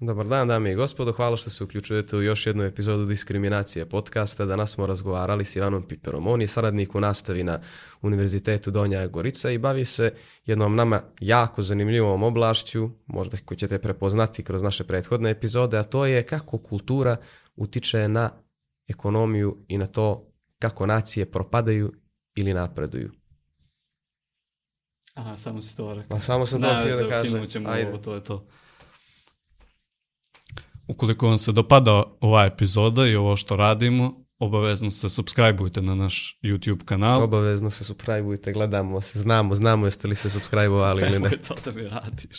Dobar dan, dame i gospodo. Hvala što se uključujete u još jednu epizodu Diskriminacije podcasta. Danas smo razgovarali s Ivanom Piperom. On je saradnik u nastavi na Univerzitetu Donja Gorica i bavi se jednom nama jako zanimljivom oblašću, možda koju ćete prepoznati kroz naše prethodne epizode, a to je kako kultura utiče na ekonomiju i na to kako nacije propadaju ili napreduju. Aha, samo si to rekao. A samo sam to Ne, htio da kažem. Ajde. ovo, to je to. Ukoliko vam se dopada ova epizoda i ovo što radimo, obavezno se subscribeujte na naš YouTube kanal. Obavezno se subscribeujte, gledamo se, znamo, znamo jeste li se subscribe-ovali ili ne. Nemoj to da mi radiš.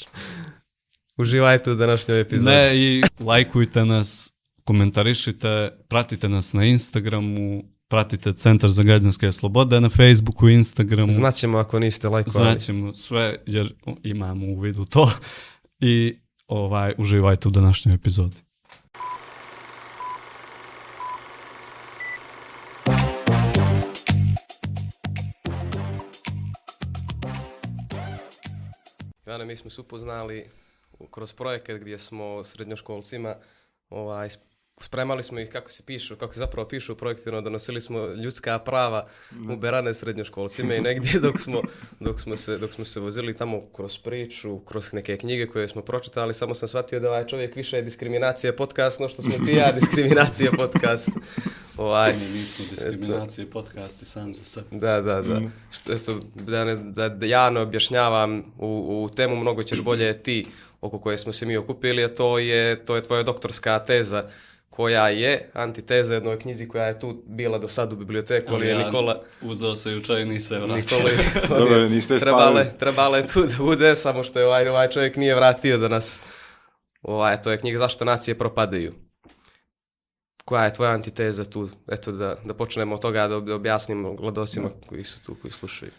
Uživajte u današnjoj epizodi. Ne, i lajkujte nas, komentarišite, pratite nas na Instagramu, pratite Centar za građanske slobode na Facebooku i Instagramu. Znaćemo ako niste lajkovali. Znaćemo sve jer imamo u vidu to i ovaj uživajte u današnjoj epizodi. Ivane, mi smo se upoznali kroz projekat gdje smo srednjoškolcima ovaj, spremali smo ih kako se pišu, kako se zapravo pišu u projektima, donosili smo ljudska prava u berane srednjoškolcima i negdje dok smo, dok, smo se, dok smo se vozili tamo kroz priču, kroz neke knjige koje smo pročitali, samo sam shvatio da ovaj čovjek više je diskriminacija podcast, no što smo ti ja diskriminacija podcast. Ovaj, Mi nismo diskriminacije podcasti sam za sebe. Da, da, da. Što, eto, da, ne, da, da ja ne objašnjavam u, u temu, mnogo ćeš bolje ti oko koje smo se mi okupili, a to je, to je tvoja doktorska teza koja je antiteza jednoj knjizi koja je tu bila do sad u biblioteku, ali je Nikola... uzeo se jučer i nisam vratio. Nikoli, Dobro, niste trebale, trebale tu da bude, samo što je ovaj, ovaj čovjek nije vratio da nas... Ovaj, to je knjiga Zašto nacije propadaju. Koja je tvoja antiteza tu? Eto, da, da počnemo od toga da da objasnimo gledocima koji su tu, koji slušaju.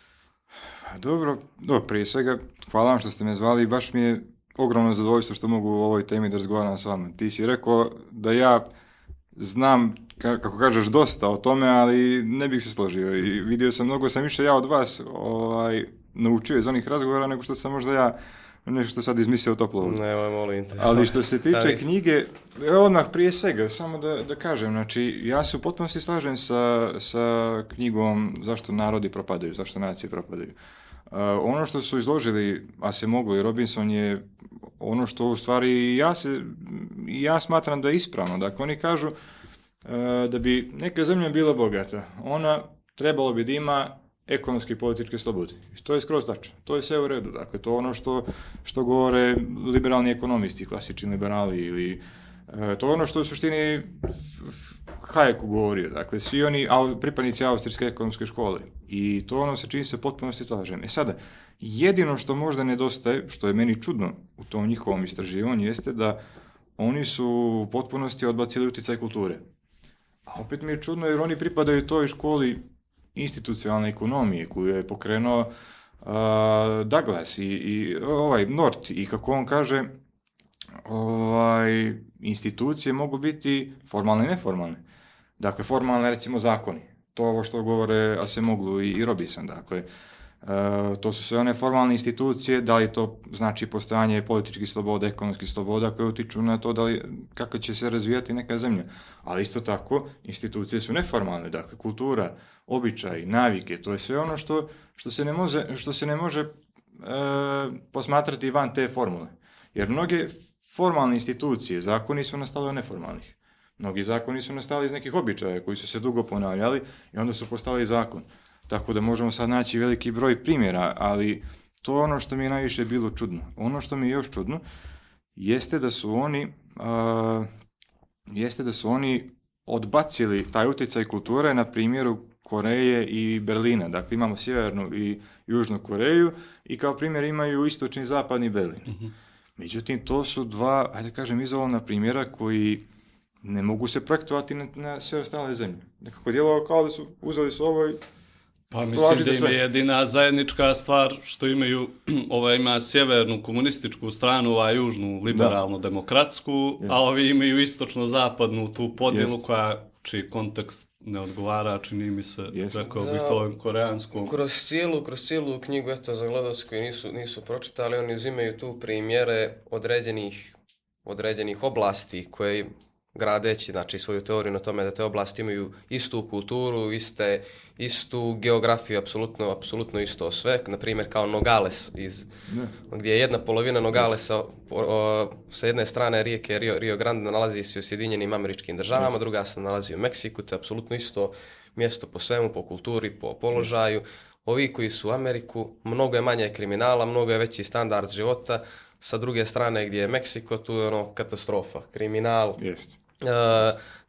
Dobro, dobro, prije svega, hvala vam što ste me zvali i baš mi je ogromno zadovoljstvo što mogu u ovoj temi da razgovaram s vama. Ti si rekao da ja znam, ka- kako kažeš, dosta o tome, ali ne bih se složio i vidio sam, mnogo sam više ja od vas ovaj, naučio iz onih razgovora nego što sam možda ja nešto sad izmislio toplo. Nemoj, molim te. Ali što se tiče Ali- knjige, odmah prije svega, samo da, da kažem, znači, ja se u potpunosti slažem sa, sa knjigom Zašto narodi propadaju, zašto nacije propadaju. Uh, ono što su izložili Ase Moglo i Robinson je ono što u stvari ja, se, ja smatram da je ispravno. Dakle, oni kažu uh, da bi neka zemlja bila bogata, ona trebalo bi da ima ekonomske i političke slobode. I to je skroz tačno. To je sve u redu. Dakle, to je ono što, što govore liberalni ekonomisti, klasični liberali ili to je ono što u suštini Hayek govorio. Dakle, svi oni pripadnici austrijske ekonomske škole. I to ono sa čim se potpuno slažem. E sada, jedino što možda nedostaje, što je meni čudno u tom njihovom istraživanju, jeste da oni su u potpunosti odbacili utjecaj kulture. A opet mi je čudno jer oni pripadaju toj školi institucionalne ekonomije koju je pokrenuo uh, Douglas i, i ovaj Nort i kako on kaže ovaj, institucije mogu biti formalne i neformalne. Dakle, formalne recimo zakoni. To ovo što govore Asemoglu i, i Robinson. Dakle, e, to su sve one formalne institucije, da li to znači postojanje političkih sloboda, ekonomskih sloboda koje utiču na to da li, kako će se razvijati neka zemlja. Ali isto tako, institucije su neformalne, dakle, kultura, običaj, navike, to je sve ono što, što se ne može, što se ne može e, posmatrati van te formule. Jer mnoge formalne institucije, zakoni su nastali od neformalnih. Mnogi zakoni su nastali iz nekih običaja koji su se dugo ponavljali i onda su postali zakon. Tako da možemo sad naći veliki broj primjera, ali to je ono što mi je najviše bilo čudno. Ono što mi je još čudno jeste da su oni a, jeste da su oni odbacili taj utjecaj kulture na primjeru Koreje i Berlina. Dakle, imamo Sjevernu i Južnu Koreju i kao primjer imaju istočni zapadni Berlin. Međutim, to su dva, ajde da kažem, izolovna primjera koji ne mogu se projektovati na, na sve ostale zemlje. Nekako djelovao kao da su uzeli su ovo i Pa mislim da im je jedina zajednička stvar što imaju, ova ima sjevernu komunističku stranu, ova južnu liberalno-demokratsku, a ovi imaju istočno-zapadnu tu podjelu koja, čiji kontekst ne odgovara, čini mi se, Jest. rekao bih Da. to koreanskom. Kroz cijelu, kroz cijelu knjigu, eto, za gledalce koji nisu, nisu pročitali, oni uzimaju tu primjere određenih određenih oblasti koje gradeći znači, svoju teoriju na tome da te oblasti imaju istu kulturu, iste, istu geografiju, apsolutno, apsolutno isto sve. Na primjer, kao Nogales, iz, gdje je jedna polovina Nogalesa o, o, sa jedne strane rijeke Rio, Rio Grande nalazi se u Sjedinjenim američkim državama, druga se nalazi u Meksiku, to je apsolutno isto mjesto po svemu, po kulturi, po položaju. Ovi koji su u Ameriku, mnogo je manje kriminala, mnogo je veći standard života, sa druge strane gdje je Meksiko, tu je ono katastrofa, kriminal, Jest. e,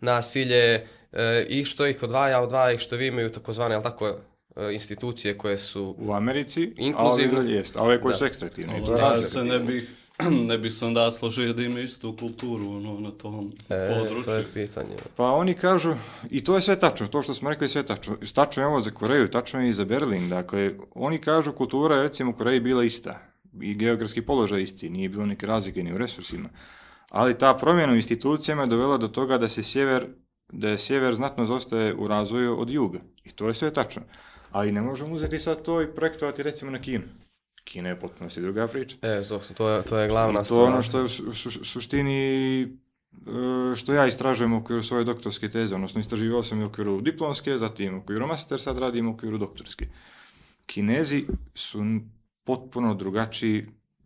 nasilje e, i što ih odvaja, odvaja ih što vi imaju takozvane, jel tako, e, institucije koje su U Americi, Inkluzivno. a ove dalje jest. A ove koje Da. su ekstraktivne. je Da se ne bi, ne bi se onda složio da imaju istu kulturu ono, na tom e, području. to je pitanje. Pa oni kažu, i to je sve tačno, to što smo rekli je sve tačno. Tačno je ovo za Koreju, tačno je i za Berlin. Dakle, oni kažu kultura je recimo u Koreji bila ista. I geografski položaj isti, nije bilo neke razlike ni u resursima. Ali ta promjena u institucijama je dovela do toga da se sjever, da je sjever znatno zostaje u razvoju od juga. I to je sve tačno. Ali ne možemo uzeti sad to i projektovati recimo na Kinu. Kina je potpuno si druga priča. E, to, to, je, to je glavna I to stvar. je ono što je u su- su- suštini e, što ja istražujem u okviru svoje doktorske teze, odnosno istraživao sam i u okviru diplomske, zatim u okviru master, sad radim u okviru doktorske. Kinezi su potpuno drugačiji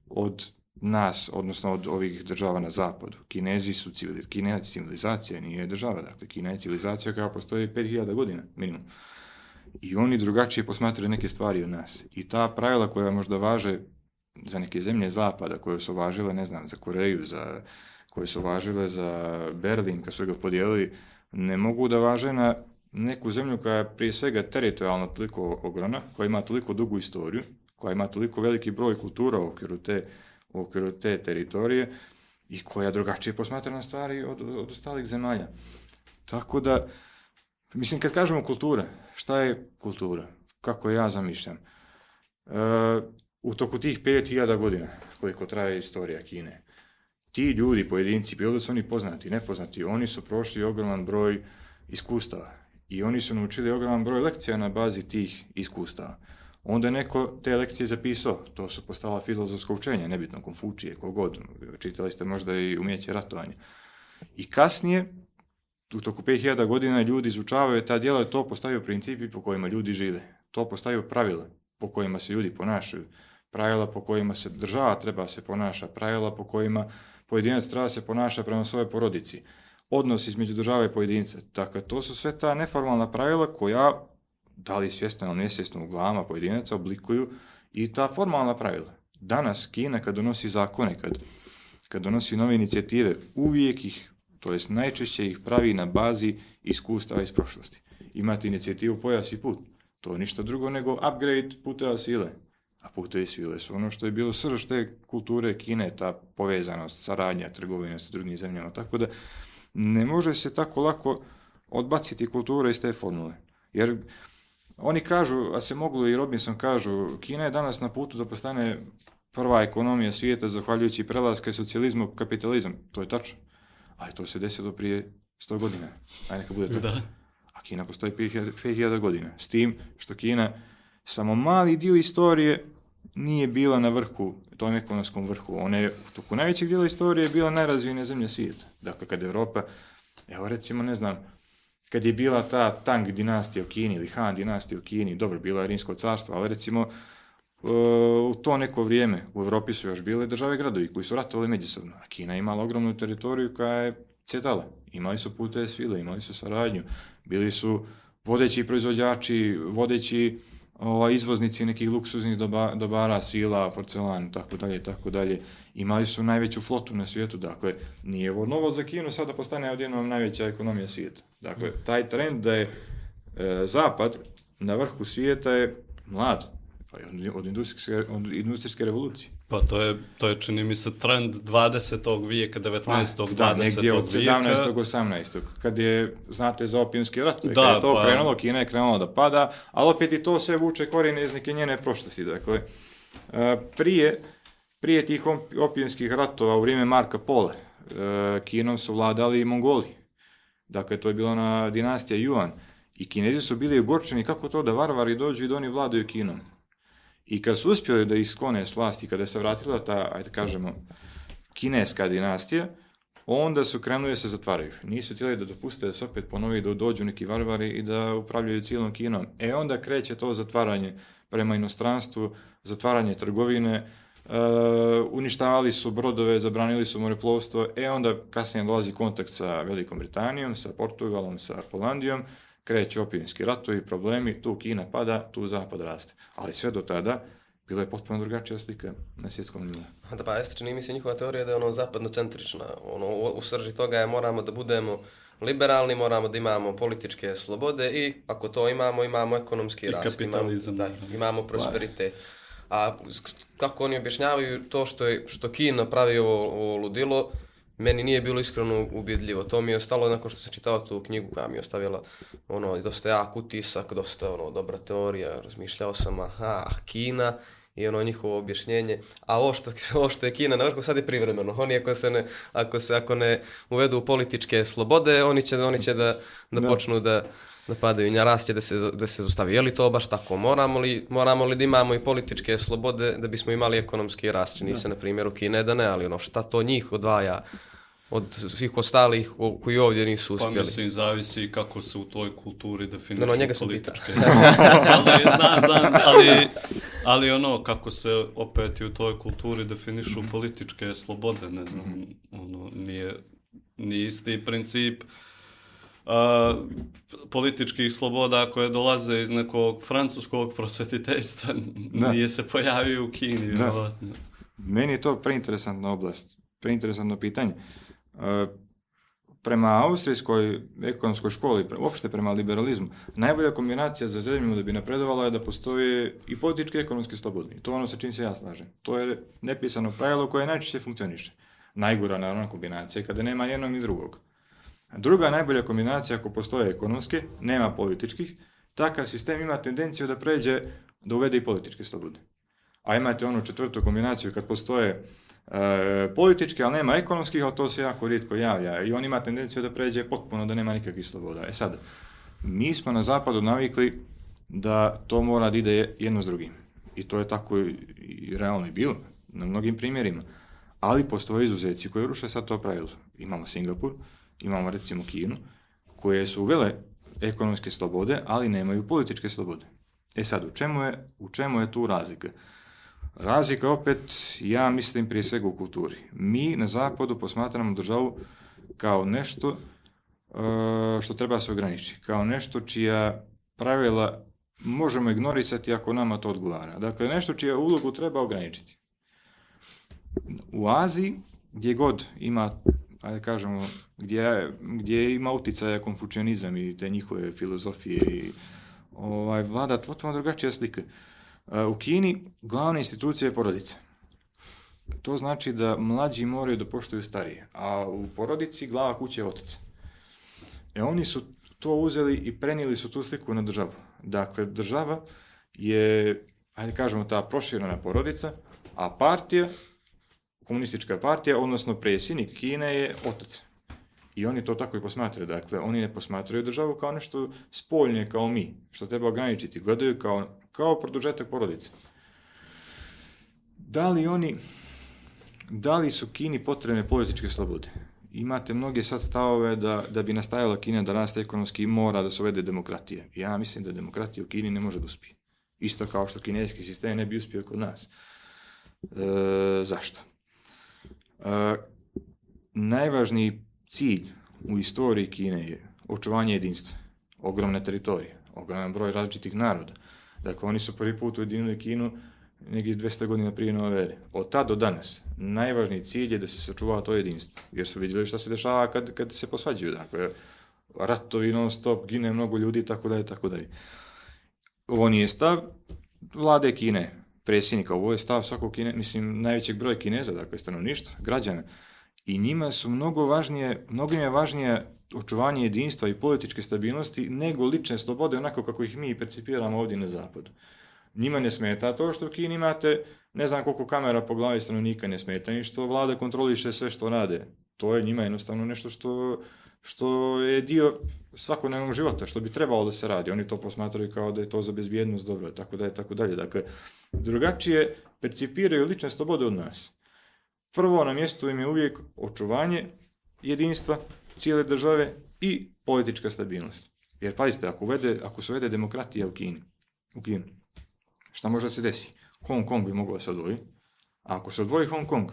od nas, odnosno od ovih država na zapadu. Kinezi su civili, Kina civilizacija, nije država, dakle Kina je civilizacija koja postoji 5000 godina, minimum. I oni drugačije posmatraju neke stvari od nas. I ta pravila koja možda važe za neke zemlje zapada, koje su važile, ne znam, za Koreju, za, koje su važile za Berlin, kad su ga podijelili, ne mogu da važe na neku zemlju koja je prije svega teritorijalno toliko ogromna, koja ima toliko dugu istoriju, koja ima toliko veliki broj kultura u okviru te, u okviru te teritorije i koja drugačije posmatra na stvari od, od ostalih zemalja. Tako da, mislim, kad kažemo kultura, šta je kultura? Kako ja zamišljam? E, u toku tih 5000 godina, koliko traje istorija Kine, ti ljudi, pojedinci, bilo da su oni poznati, nepoznati, oni su prošli ogroman broj iskustava i oni su naučili ogroman broj lekcija na bazi tih iskustava. Onda je neko te lekcije zapisao, to su postala filozofska učenja, nebitno Konfučije, kogod, čitali ste možda i umjeće ratovanja. I kasnije, u toku 5000 godina ljudi izučavaju ta djela i to postaju principi po kojima ljudi žive. To postaju pravila po kojima se ljudi ponašaju. Pravila po kojima se država treba se ponaša, pravila po kojima pojedinac treba se ponaša prema svojoj porodici. Odnos između države i pojedinca. Dakle, to su sve ta neformalna pravila koja, da li svjesno ili nesvjesno u glavama pojedinaca, oblikuju i ta formalna pravila. Danas Kina kad donosi zakone, kad, kad donosi nove inicijative, uvijek ih to jest najčešće ih pravi na bazi iskustava iz prošlosti. Imate inicijativu Pojas i put. To je ništa drugo nego upgrade puteva svile. A putevi svile su ono što je bilo srž te kulture Kine, ta povezanost, saradnja, trgovina sa drugim zemljama. Tako da ne može se tako lako odbaciti kultura iz te formule. Jer oni kažu, a se moglo i Robinson kažu, Kina je danas na putu da postane prva ekonomija svijeta zahvaljujući prelaska iz socijalizma u kapitalizam. To je tačno. Ali to se desilo prije 100 godina. Ajde neka bude tako. Da. A Kina postoji 5000 5000 godina. S tim što Kina samo mali dio istorije nije bila na vrhu, tom ekonomskom vrhu. Ona je u toku najvećeg dijela istorije bila najrazvijenija zemlja svijeta. Dakle, kad Europa, evo recimo, ne znam, kad je bila ta Tang dinastija u Kini ili Han dinastija u Kini, dobro, bila je Rimsko carstvo, ali recimo e, u to neko vrijeme u Europi su još bile države gradovi koji su ratovali međusobno, a Kina je imala ogromnu teritoriju koja je cvjetala. Imali su pute svile, imali su saradnju, bili su vodeći proizvođači, vodeći ovaj, izvoznici nekih luksuznih doba, dobara, svila, porcelan, tako dalje, tako dalje. Imali su najveću flotu na svijetu, dakle, nije ovo novo za Kinu sada postane odjednom najveća ekonomija svijeta. Dakle, taj trend da je e, Zapad na vrhu svijeta je mlad, pa je od, industrijske, od industrijske revolucije. Pa to je, to je čini mi se trend 20. vijeka, 19. da, 20. negdje od 17. vijeka. 18. Kad je, znate, za opijumski rat, Da, kad je to pa- krenulo, Kina je krenula da pada, ali opet i to sve vuče korijene iz neke njene prošlosti. Dakle, e, prije, prije tih op- opijumskih ratova u vrijeme Marka Pole, e, Kinom su vladali i Mongoli. Dakle, to je bila na dinastija Yuan. I Kinezi su bili ogorčeni kako to da varvari dođu i da oni vladaju Kinom. I kad su uspjeli da ih sklone s vlasti, kada se vratila ta, ajde kažemo, kineska dinastija, onda su krenuli da se zatvaraju. Nisu htjeli da dopuste da se opet ponovi da dođu neki varvari i da upravljaju cijelom Kinom. E onda kreće to zatvaranje prema inostranstvu, zatvaranje trgovine, Uh, uništavali su brodove, zabranili su moreplovstvo, e onda kasnije dolazi kontakt sa Velikom Britanijom, sa Portugalom, sa Holandijom, kreću opijinski ratovi, problemi, tu Kina pada, tu Zapad raste. Ali sve do tada bila je potpuno drugačija slika na svjetskom nivou. Da pa jeste, čini mi se njihova teorija da je ono zapadnocentrična. Ono, u, u srži toga je moramo da budemo liberalni, moramo da imamo političke slobode i ako to imamo, imamo ekonomski I rast. kapitalizam, Imamo, da, imamo prosperitet. A kako oni objašnjavaju to što je što Kina pravi ovo, ovo ludilo, meni nije bilo iskreno ubjedljivo. To mi je ostalo nakon što sam čitao tu knjigu koja mi je ostavila ono, dosta jak utisak, dosta ono, dobra teorija. Razmišljao sam, aha, Kina i ono njihovo objašnjenje. A ovo što, ovo što je Kina na vrhu sad je privremeno. Oni ako se ne, ako se, ako ne uvedu u političke slobode, oni će, oni će da, da, počnu da, da padaju. Nja rast da se, da se zustavi. Je li to baš tako? Moramo li, moramo li da imamo i političke slobode da bismo imali ekonomski rast? Čini se na primjeru Kine da ne, ali ono šta to njih odvaja od svih ostalih ko- koji ovdje nisu Pa uspjeli. mislim, zavisi kako se u toj kulturi definišu Da, no, sam političke ali, znam, znam, ali, ali ono, kako se opet i u toj kulturi definišu političke slobode, ne znam, ono, nije, nije isti princip a, političkih sloboda koje dolaze iz nekog francuskog prosvetiteljstva, Da. nije se pojavio u Kini, vjerovatno. Meni je to preinteresantna oblast, preinteresantno pitanje. E, prema austrijskoj ekonomskoj školi, uopšte prema liberalizmu, najbolja kombinacija za zemlju da bi napredovala je da postoje i politički i ekonomski slobodni. To ono sa čim se ja slažem. To je nepisano pravilo koje najčešće funkcioniše. Najgora naravno kombinacija je kada nema jednog ni drugog. Druga najbolja kombinacija ako postoje ekonomske, nema političkih, takav sistem ima tendenciju da pređe da uvede i političke slobode. A imate onu četvrtu kombinaciju kad postoje e, političke, ali nema ekonomskih, ali to se jako rijetko javlja. I on ima tendenciju da pređe potpuno da nema nikakvih sloboda. E sad, mi smo na zapadu navikli da to mora da ide jedno s drugim. I to je tako i, i realno i bilo na mnogim primjerima. Ali postoje izuzeci koji ruše sad to pravilo. Imamo Singapur, imamo recimo Kinu, koje su uvele ekonomske slobode, ali nemaju političke slobode. E sad, u čemu je, u čemu je tu razlika? Razlika opet, ja mislim prije svega u kulturi. Mi na zapadu posmatramo državu kao nešto e, što treba se ograničiti, kao nešto čija pravila možemo ignorisati ako nama to odgovara. Dakle, nešto čija ulogu treba ograničiti. U Aziji, gdje god ima, ajde kažemo, gdje, gdje ima uticaja konfučionizam i te njihove filozofije i ovaj, vlada potpuno drugačija slika. E, U Kini glavna institucija je porodica. To znači da mlađi moraju da poštuju starije, a u porodici glava kuće je otac. E oni su to uzeli i prenijeli su tu sliku na državu. Dakle, država je, ajde kažemo, ta proširena porodica, a partija, komunistička partija, odnosno predsjednik Kine je otac. I oni to tako i posmatraju. Dakle, oni ne posmatraju državu kao nešto spoljnje, kao mi, što treba ograničiti. Gledaju kao, kao produžetak porodice. Da li oni, da li su Kini potrebne političke slobode? Imate mnoge sad stavove da, da bi nastajala Kina da raste ekonomski mora da se uvede demokratija. Ja mislim da demokratija u Kini ne može da uspije. Isto kao što kineski sistem ne bi uspio kod nas. E, zašto? Najvažniji cilj u istoriji Kine je očuvanje jedinstva. Ogromne teritorije, ogroman broj različitih naroda. Dakle, oni su prvi put ujedinili Kinu negdje 200 godina prije nove ere. Od tad do danas, najvažniji cilj je da se sačuva to jedinstvo. Jer su vidjeli šta se dešava kad, kad se posvađaju. Dakle, ratovi non stop, gine mnogo ljudi, tako dalje, tako dalje. Ovo nije stav vlade Kine, predsjednika, ovo je stav svakog Kine, mislim, najvećeg broja Kineza, dakle, stanovništva, građana. I njima su mnogo važnije, mnogo je važnije očuvanje jedinstva i političke stabilnosti nego lične slobode onako kako ih mi percipiramo ovdje na zapadu. Njima ne smeta to što u Kini imate ne znam koliko kamera po glavi stanovnika ne smeta i što vlada kontroliše sve što rade. To je njima jednostavno nešto što, što je dio svakodnevnog života, što bi trebalo da se radi. Oni to posmatraju kao da je to za bezbjednost dobro, tako dalje, tako dalje. Dakle, drugačije percipiraju lične slobode od nas. Prvo na mjestu im je uvijek očuvanje jedinstva cijele države i politička stabilnost. Jer pazite, ako, uvede, ako se uvede demokratija u Kini, u Kinu, šta može da se desi? Hong Kong bi mogao se odvoji, a ako se odvoji Hong Kong,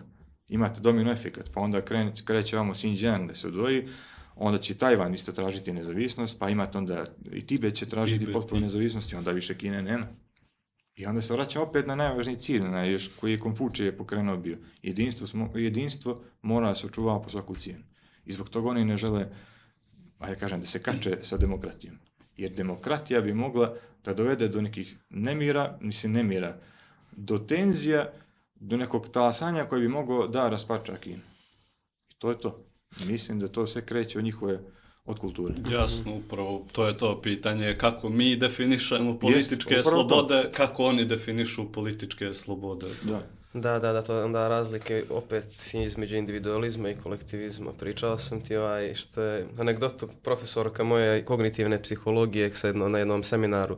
imate domino efekat, pa onda kreće vamo Xinjiang da se odvoji, onda će Tajvan isto tražiti nezavisnost, pa imate onda i Tibet će tražiti Tibet, potpuno nezavisnost i onda više Kine nema. I onda se vraća opet na najvažniji cilj, na još koji je Konfučije pokrenuo bio. Jedinstvo, smo, jedinstvo mora da se očuvava po svaku cijenu. I zbog toga oni ne žele, ajde kažem, da se kače sa demokratijom. Jer demokratija bi mogla da dovede do nekih nemira, mislim nemira, do tenzija, do nekog talasanja koji bi mogao da raspača Kinu. I to je to. Mislim da to sve kreće od njihove, od kulture. Jasno, upravo, to je to pitanje, kako mi definišemo političke to. slobode, kako oni definišu političke slobode. Da. Da, da, da, to onda razlike opet između individualizma i kolektivizma. Pričao sam ti ovaj, što je anegdotu profesorka moje kognitivne psihologije sa jedno, na jednom seminaru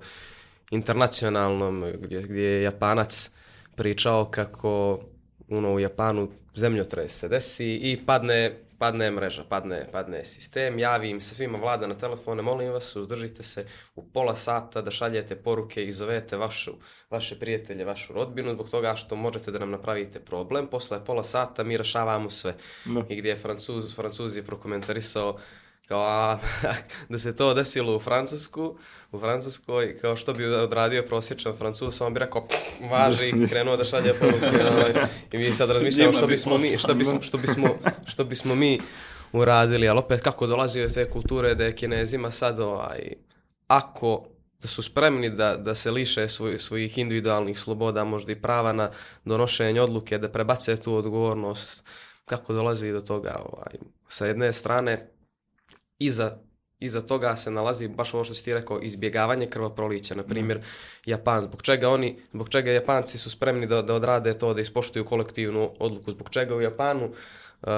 internacionalnom gdje, gdje je Japanac pričao kako ono, u Japanu zemljotres se desi i padne padne mreža, padne, padne sistem, javi im se svima vlada na telefone, molim vas, uzdržite se u pola sata da šaljete poruke i zovete vašu, vaše prijatelje, vašu rodbinu, zbog toga što možete da nam napravite problem. Posle pola sata mi rešavamo sve. Da. I gdje je Francuz, Francuz je prokomentarisao kao a, da se to desilo u Francusku, u Francuskoj, kao što bi odradio prosječan Francuz, samo bi rekao važi i krenuo da šalje poruke. ovaj, I mi sad razmišljamo što bi bismo mi, što bismo, što bismo, što bismo mi uradili, ali opet kako dolazi od te kulture da je kinezima sad ovaj, ako da su spremni da, da se liše svoj, svojih individualnih sloboda, možda i prava na donošenje odluke, da prebace tu odgovornost, kako dolazi do toga. Ovaj. Sa jedne strane, iza, iza toga se nalazi baš ovo što si ti rekao, izbjegavanje krvoprolića, na primjer Japan, zbog čega oni, zbog čega Japanci su spremni da, da odrade to, da ispoštuju kolektivnu odluku, zbog čega u Japanu uh,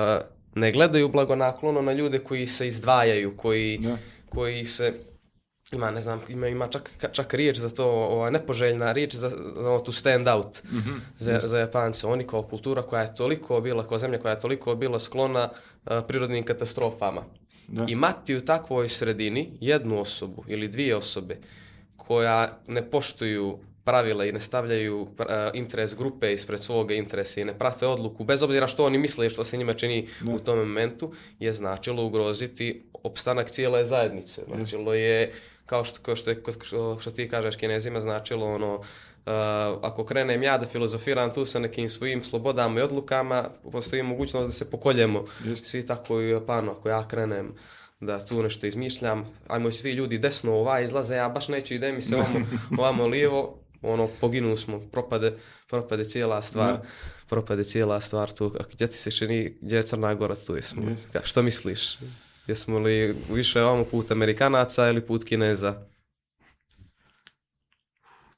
ne gledaju blagonaklono na ljude koji se izdvajaju, koji, Da. koji se ima, ne znam, ima, ima čak, čak riječ za to, ova nepoželjna riječ za, za to stand out za, za Japance. Oni kao kultura koja je toliko bila, kao zemlja koja je toliko bila sklona uh, prirodnim katastrofama. Da. Imati u takvoj sredini jednu osobu ili dvije osobe koja ne poštuju pravila i ne stavljaju uh, interes grupe ispred svoga interesa i ne prate odluku, bez obzira što oni misle i što se njima čini u tom momentu, je značilo ugroziti opstanak cijele zajednice. Značilo je, kao što, kao što, je, što, što ti kažeš kinezima, značilo ono, uh, ako krenem ja da filozofiram tu sa nekim svojim slobodama i odlukama, postoji mogućnost da se pokoljemo. Svi tako i u Japanu, ako ja krenem da tu nešto izmišljam, ajmo svi ljudi desno ovaj izlaze, ja baš neću ide mi se ovamo, ovamo lijevo, ono, poginu smo, propade, propade cijela stvar, propade cijela stvar tu, a gdje ti se čini, gdje je Crna Gora, tu jesmo. Ka, što misliš? Jesmo li više ovamo put Amerikanaca ili put Kineza?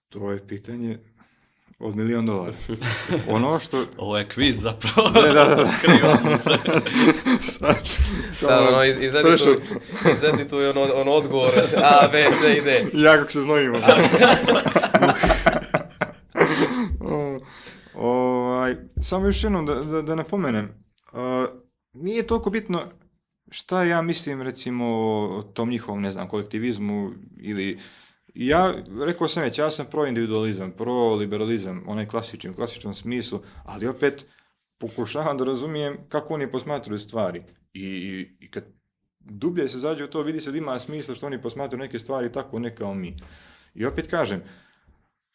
To je pitanje od milion dolara. Ono što... Ovo je kviz zapravo. da, da, da. Krivamo se. Sad, ono, iz, izedi tu, izedi tu ono, ono odgovor, A, B, C i D. Ja kako se znojimo. o, ovaj, samo još jednom da, da, da napomenem. A, nije toliko bitno šta ja mislim recimo o tom njihovom, ne znam, kolektivizmu ili ja, rekao sam već, ja sam pro-individualizam, pro-liberalizam, onaj klasični, u klasičnom smislu, ali opet pokušavam da razumijem kako oni posmatruju stvari. I, i, i kad dublje se zađe u to, vidi se da ima smisla što oni posmatruju neke stvari tako, ne kao mi. I opet kažem,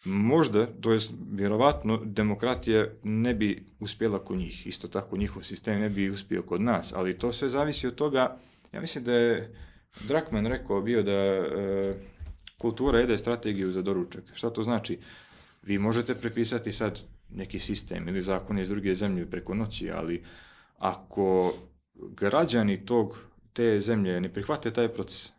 možda, to je vjerovatno, demokratija ne bi uspjela kod njih. Isto tako njihov sistem ne bi uspio kod nas, ali to sve zavisi od toga, ja mislim da je Drakman rekao bio da e, kultura jede strategiju za doručak. Šta to znači? Vi možete prepisati sad neki sistem ili zakon iz druge zemlje preko noći, ali ako građani tog te zemlje ne prihvate taj proces,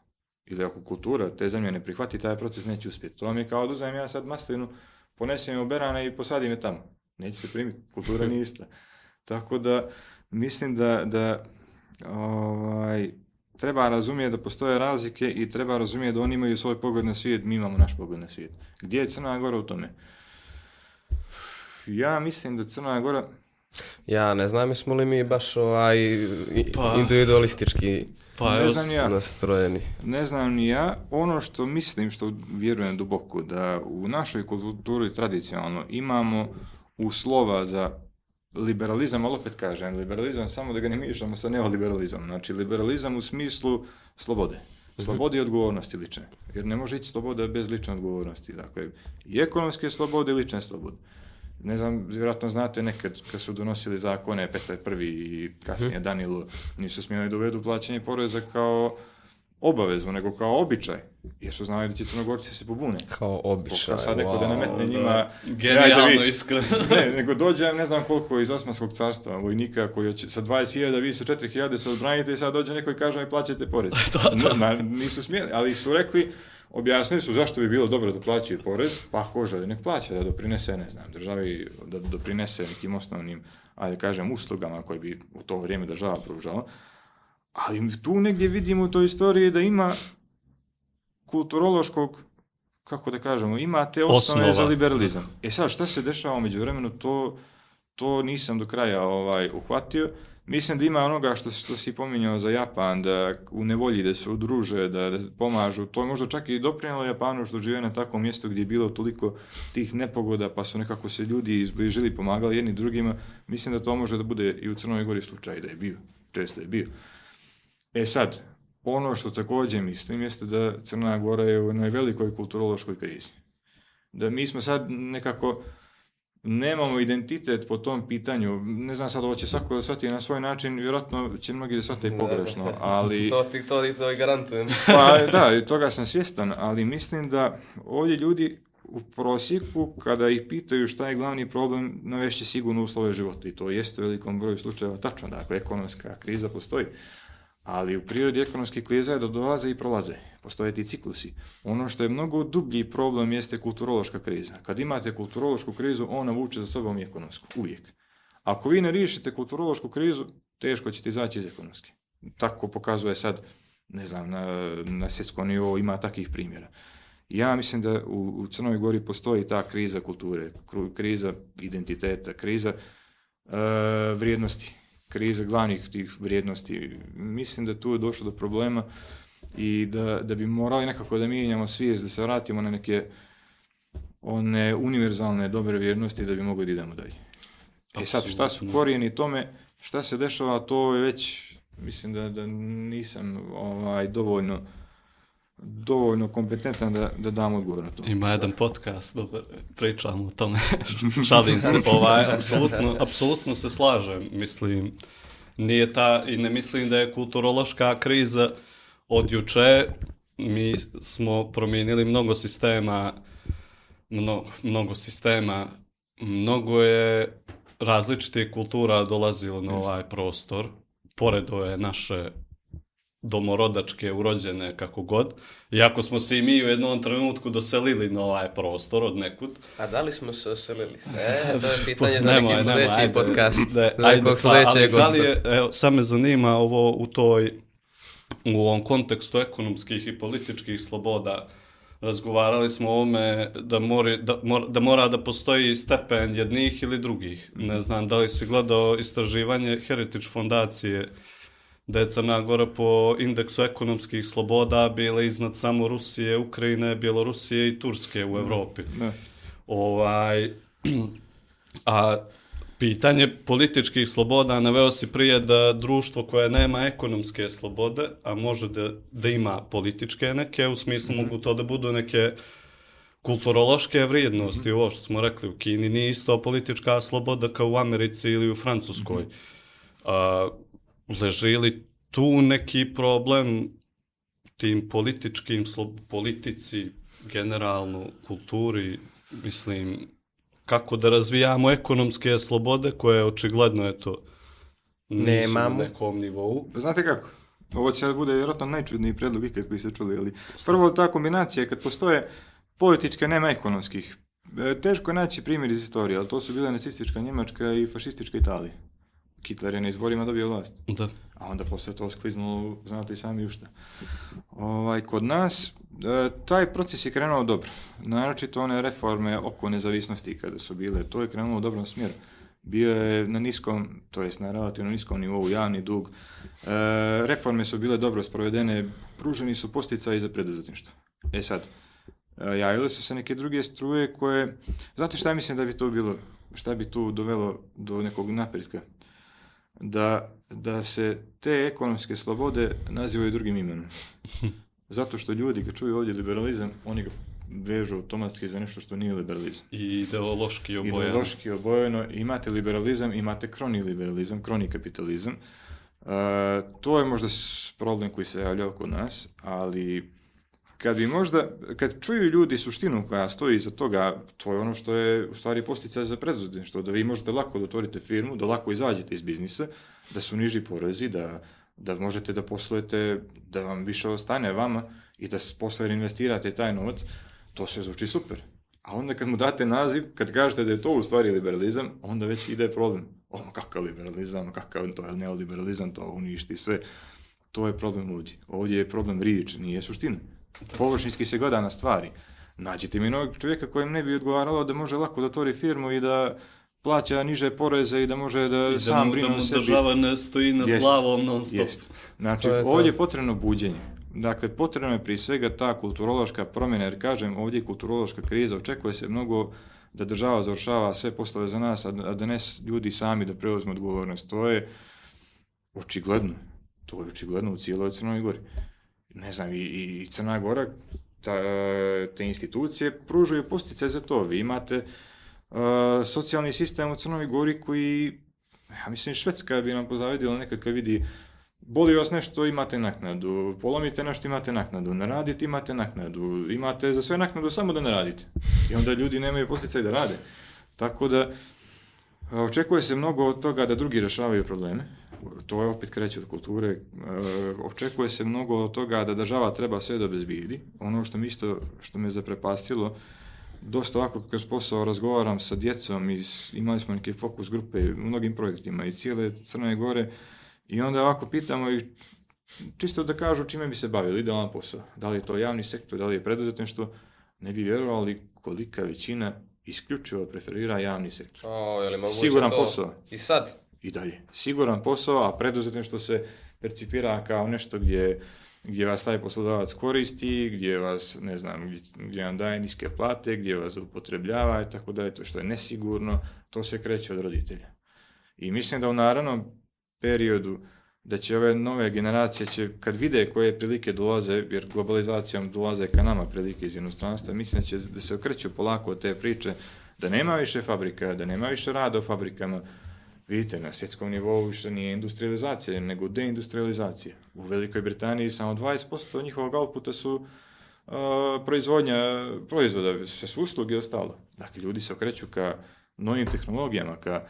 ili ako kultura te zemlje ne prihvati taj proces, neće uspjeti. To vam je kao da uzmem ja sad maslinu, ponesem je u berana i posadim je tamo. Neće se primiti, kultura nije ista. Tako da, mislim da, da ovaj, treba razumjeti da postoje razlike i treba razumjeti da oni imaju svoj pogled na svijet, mi imamo naš pogled na svijet. Gdje je Crna Gora u tome? Ja mislim da Crna Gora Ja ne znam jesmo li mi baš ovaj Pa- individualistički Pa Ne znam ja. nastrojeni. Ne znam ni ja. Ono što mislim, što vjerujem duboko, da u našoj kulturi tradicionalno imamo uslova za liberalizam, ali opet kažem, liberalizam samo da ga ne miješamo sa neoliberalizmom. Znači, liberalizam u smislu slobode. Slobode i odgovornosti lične. Jer ne može ići sloboda bez lične odgovornosti. Dakle, i ekonomske slobode i lične slobode. Ne znam, vjerojatno znate nekad kad su donosili zakone Petar I i kasnije Danilo, nisu smjeli da uvedu plaćanje poreza kao obavezu, nego kao običaj. Jer su znali da će crnogorci se pobune. Kao običaj. Pa sad neko da wow. nametne njima... Ajde genijalno vi- iskreno. ne, nego dođe, ne znam koliko iz Osmanskog carstva, vojnika koji će sa 20.000, vi su 4.000 se odbranite i sad dođe neko i kaže mi plaćate porez. Na- na- nisu smjeli, ali su rekli, objasnili su zašto bi bilo dobro da plaćaju porez, pa ako želi nek plaća, da doprinese, ne znam, državi, da doprinese nekim osnovnim, ajde kažem, uslugama koje bi u to vrijeme država pružala. Ali tu negdje vidimo u toj istoriji da ima kulturološkog, kako da kažemo, ima te osnove Osnova. za liberalizam. E sad, šta se dešava među vremenu, to, to nisam do kraja ovaj, uhvatio. Mislim da ima onoga što, što si pominjao za Japan, da u nevolji da se udruže, da, da pomažu. To je možda čak i doprinjelo Japanu što žive na takvom mjestu gdje je bilo toliko tih nepogoda, pa su nekako se ljudi izbližili, pomagali jedni drugima. Mislim da to može da bude i u Crnoj Gori slučaj, da je bio. Često je bio. E sad, ono što također mislim jeste da Crna Gora je u jednoj velikoj kulturološkoj krizi. Da mi smo sad nekako nemamo identitet po tom pitanju. Ne znam sad, ovo će svako da shvati na svoj način, vjerojatno će mnogi da shvate i pogrešno, ali... To ti to, to garantujem. Pa da, toga sam svjestan, ali mislim da ovdje ljudi u prosjeku, kada ih pitaju šta je glavni problem, navešće sigurno uslove života i to jeste u velikom broju slučajeva tačno, dakle ekonomska kriza postoji. Ali u prirodi ekonomske krize je da dolaze i prolaze. Postoje ti ciklusi. Ono što je mnogo dublji problem jeste kulturološka kriza. Kad imate kulturološku krizu, ona vuče za sobom i ekonomsku. Uvijek. Ako vi ne riješite kulturološku krizu, teško ćete izaći iz ekonomske. Tako pokazuje sad, ne znam, na, na svjetskom nivou ima takvih primjera. Ja mislim da u, u Crnoj Gori postoji ta kriza kulture, kriza identiteta, kriza e, vrijednosti, kriza glavnih tih vrijednosti. Mislim da tu je došlo do problema i da, da bi morali nekako da mijenjamo svijest, da se vratimo na neke one univerzalne dobre vrijednosti da bi mogli da idemo dalje. E sad, šta su korijeni tome, šta se dešava, to je već, mislim da, da nisam ovaj, dovoljno dovoljno kompetentan da, da dam odgovor na to. Ima jedan podcast, dobar, pričamo o tome, šalim se, ovaj, apsolutno, apsolutno se slažem, mislim, nije ta, i ne mislim da je kulturološka kriza od juče, mi smo promijenili mnogo sistema, mnogo, mnogo sistema, mnogo je različitih kultura dolazilo na ovaj prostor, pored ove naše domorodačke, urođene, kako god. Iako smo se i mi u jednom trenutku doselili na ovaj prostor od nekud. A da li smo se oselili? E, to je pitanje za neki nemoj, sljedeći ajde, podcast. ne, ajde, nekog pa, ali sljedećeg da li gosta. je, evo, sad me zanima ovo u toj, u ovom kontekstu ekonomskih i političkih sloboda, razgovarali smo o ovome da, mori, da, mora, da mora da postoji stepen jednih ili drugih. Ne znam da li si gledao istraživanje Heritage fondacije da je Crna Gora po indeksu ekonomskih sloboda bila iznad samo Rusije, Ukrajine, Bjelorusije i Turske u Evropi. Da. Ovaj, a pitanje političkih sloboda naveo si prije da društvo koje nema ekonomske slobode, a može da, da ima političke neke, u smislu mogu to da budu neke kulturološke vrijednosti, ovo što smo rekli u Kini, nije isto politička sloboda kao u Americi ili u Francuskoj. A, leži li tu neki problem tim političkim, politici, generalno, kulturi, mislim, kako da razvijamo ekonomske slobode koje očigledno, eto, nisu Nemamo. na nekom nivou. Pa Znate kako? Ovo će sad bude vjerojatno najčudniji predlog ikad koji ste čuli, ali prvo ta kombinacija kad postoje političke, nema ekonomskih. E, Teško je naći primjer iz istorije, ali to su bile nacistička Njemačka i fašistička Italija. Hitler je na izborima dobio vlast. Da. A onda poslije to skliznulo, znate i sami u šta. Ovaj, kod nas, e, taj proces je krenuo dobro. Naročito one reforme oko nezavisnosti kada su bile, to je krenulo u dobrom smjeru. bio je na niskom, to jest na relativno niskom nivou javni dug, e, reforme su bile dobro sprovedene, pruženi su posticaji za preduzetništvo. E sad, e, javile su se neke druge struje koje, znate šta mislim da bi to bilo, šta bi tu dovelo do nekog napretka? Da, da se te ekonomske slobode nazivaju drugim imenom. Zato što ljudi kad čuju ovdje liberalizam, oni ga vežu automatski za nešto što nije liberalizam. I ideološki obojeno. Ideološki obojeno. Imate liberalizam, imate kroni liberalizam, kroni kapitalizam. Uh, to je možda problem koji se javlja oko nas, ali kad bi možda, kad čuju ljudi suštinu koja stoji iza toga, to je ono što je u stvari posticaj za preduzetništvo, da vi možete lako da otvorite firmu, da lako izađete iz biznisa, da su niži porezi, da, da možete da poslujete, da vam više ostane vama i da posle investirate taj novac, to sve zvuči super. A onda kad mu date naziv, kad kažete da je to u stvari liberalizam, onda već ide problem. Ono, kakav liberalizam, kakav to je neoliberalizam, to uništi sve. To je problem ovdje. Ovdje je problem riječ, nije suština. Površinski se gleda na stvari. Nađite mi novog čovjeka kojem ne bi odgovaralo da može lako da otvori firmu i da plaća niže poreze i da može da, I da sam mu, brine da o mu sebi. država ne stoji nad Jest. glavom non stop. Jest. Znači, je ovdje je potrebno buđenje. Dakle, potrebno je prije svega ta kulturološka promjena, jer kažem, ovdje je kulturološka kriza, očekuje se mnogo da država završava sve poslove za nas, a da da ne ljudi sami da preuzmu odgovornost. To je očigledno. To je očigledno u cijeloj Crnoj Gori. Ne znam, i, i Crna Gora, ta, te institucije pružaju postice za to. Vi imate uh, socijalni sistem u Crnoj Gori koji, ja mislim, Švedska bi nam pozavidila nekad kad vidi boli vas nešto, imate naknadu, polomite nešto, imate naknadu, ne radite, imate naknadu, imate za sve naknadu, samo da ne radite. I onda ljudi nemaju posticaj da rade. Tako da, a, očekuje se mnogo od toga da drugi rešavaju probleme. To je opet kreće od kulture. E, Očekuje se mnogo od toga da država treba sve da obezbijedi. Ono što mi isto, što me zaprepastilo, dosta ovako kroz posao razgovaram sa djecom, iz, imali smo neke fokus grupe u mnogim projektima i cijele Crne Gore, i onda ovako pitamo ih čisto da kažu čime bi se bavili, idealan posao. Da li je to javni sektor, da li je preduzetništvo, ne bi vjerovali kolika većina isključivo preferira javni sektor. O, je li moguće Siguran to? posao. I sad? I dalje. Siguran posao, a preduzetništvo se percipira kao nešto gdje, gdje vas taj poslodavac koristi, gdje vas, ne znam, gdje, gdje vam daje niske plate, gdje vas upotrebljava i tako dalje, to što je nesigurno, to se kreće od roditelja. I mislim da u naravnom periodu da će ove nove generacije, će, kad vide koje prilike dolaze, jer globalizacijom dolaze ka nama prilike iz inostranstva, mislim da će da se okreću polako od te priče, da nema više fabrika, da nema više rada u fabrikama, Vidite, na svjetskom nivou više nije industrializacija, nego deindustrializacija. U Velikoj Britaniji samo 20% njihovog outputa su uh, proizvodnja proizvoda, sve su usluge i ostalo. Dakle, ljudi se okreću ka novim tehnologijama, ka...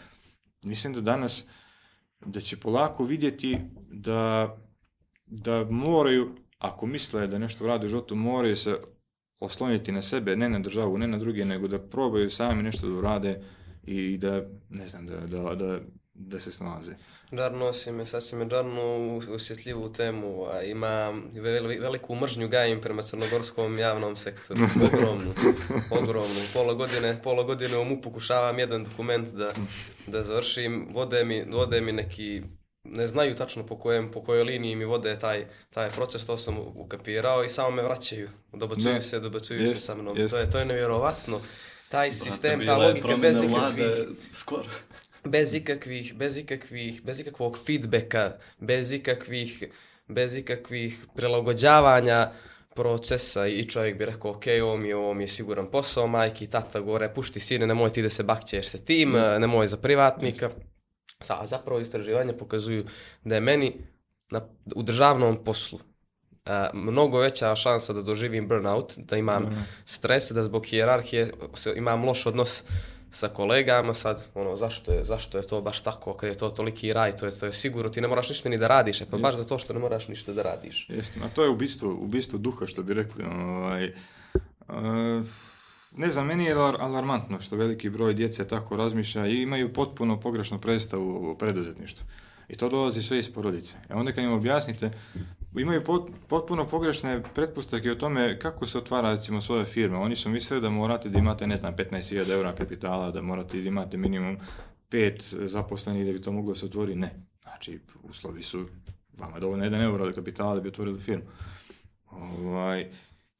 Mislim da danas, da će polako vidjeti da, da moraju, ako misle da nešto rade u životu, moraju se osloniti na sebe, ne na državu, ne na druge, nego da probaju sami nešto da urade i da, ne znam, da, da, da, da se snalaze. Džarno si me, sad si me džarno osjetljivu temu, a ima vel- veliku mržnju gajim prema crnogorskom javnom sektoru, ogromnu, ogromnu. Pola godine, pola godine u MUP pokušavam jedan dokument da, da završim, vode mi, vode mi neki, ne znaju tačno po, kojem, po kojoj liniji mi vode taj, taj proces, to sam ukapirao i samo me vraćaju, dobacuju Ne, se, dobacuju jest, se sa mnom, jest. to je, to je nevjerovatno. Taj sistem, ta Bila je logika bez ikakvih vlade skoro. bez ikakvih, bez ikakvih, bez ikakvog feedbacka, bez ikakvih, bez ikakvih prilagođavanja procesa i čovjek bi rekao, ok, ovo mi je, ovo mi je siguran posao, majki i tata gore, pušti sine, nemoj ti da se bakćeš sa tim, nemoj za privatnika. Sa, zapravo istraživanja pokazuju da je meni na, u državnom poslu a, mnogo veća šansa da doživim burnout, da imam stres, da zbog hijerarhije imam loš odnos sa kolegama, sad, ono, zašto je, zašto je to baš tako, kad je to toliki raj, to je, to je sigurno, ti ne moraš ništa ni da radiš, e pa baš zato što ne moraš ništa da radiš. Jeste, a to je ubistvo, ubistvo duha, što bi rekli. Ovaj, uh, ne znam, meni je alar- alarmantno što veliki broj djece tako razmišlja i imaju potpuno pogrešnu predstavu o preduzetništvu. I to dolazi sve iz porodice. A onda kad im objasnite, imaju pot- potpuno pogrešne pretpostavke o tome kako se otvara recimo svoje firme. Oni su mislili da morate da imate, ne znam, 15.000 eura kapitala, da morate da imate minimum pet zaposlenih da bi to moglo se otvoriti. Ne. Znači, uslovi su vama dovoljno jedan euro od kapitala da bi otvorili firmu. Ovaj,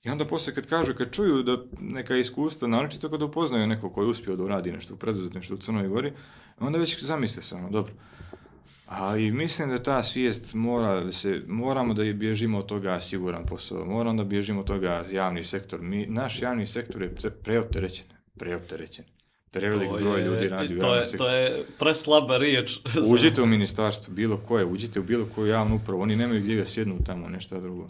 I onda poslije kad kažu, kad čuju da neka iskustva, naročito kad upoznaju neko koji je uspio da uradi nešto u preduzetništvu u Crnoj Gori, onda već zamisle se ono, dobro. A i mislim da ta svijest mora da se, moramo da bježimo od toga siguran posao, moramo da bježimo od toga javni sektor. Mi, naš javni sektor je pre, preopterećen, preopterećen. Prevelik To broj je- ljudi radi u to je, to je preslaba riječ. Uđite u ministarstvo, bilo koje, uđite u bilo koju javnu upravu, oni nemaju gdje da sjednu tamo, nešto drugo.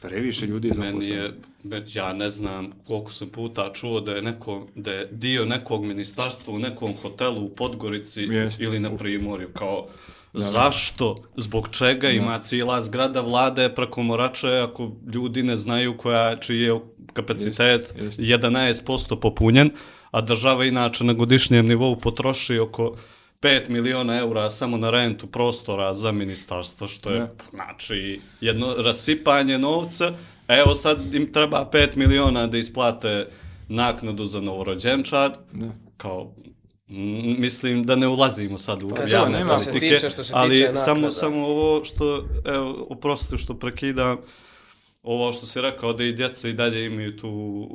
Previše ljudi je Meni zaposleno. je, već ja ne znam koliko sam puta čuo da je, neko, da je dio nekog ministarstva u nekom hotelu u Podgorici Jest. ili na Primorju, kao zašto, zbog čega ima cijela zgrada vlade preko Morače ako ljudi ne znaju koja, čiji je kapacitet Jest, jest. 11% popunjen, a država inače na godišnjem nivou potroši oko 5 miliona eura samo na rentu prostora za ministarstvo, što je, Da. znači, jedno rasipanje novca. Evo sad im treba 5 miliona da isplate naknadu za novorođenčad. Da. Kao, mislim da ne ulazimo sad u se- javne nema- što se politike, tiče- što se ali tiče samo, naknada. samo ovo što, evo, oprostite što prekidam, ovo što si rekao da i djeca i dalje imaju tu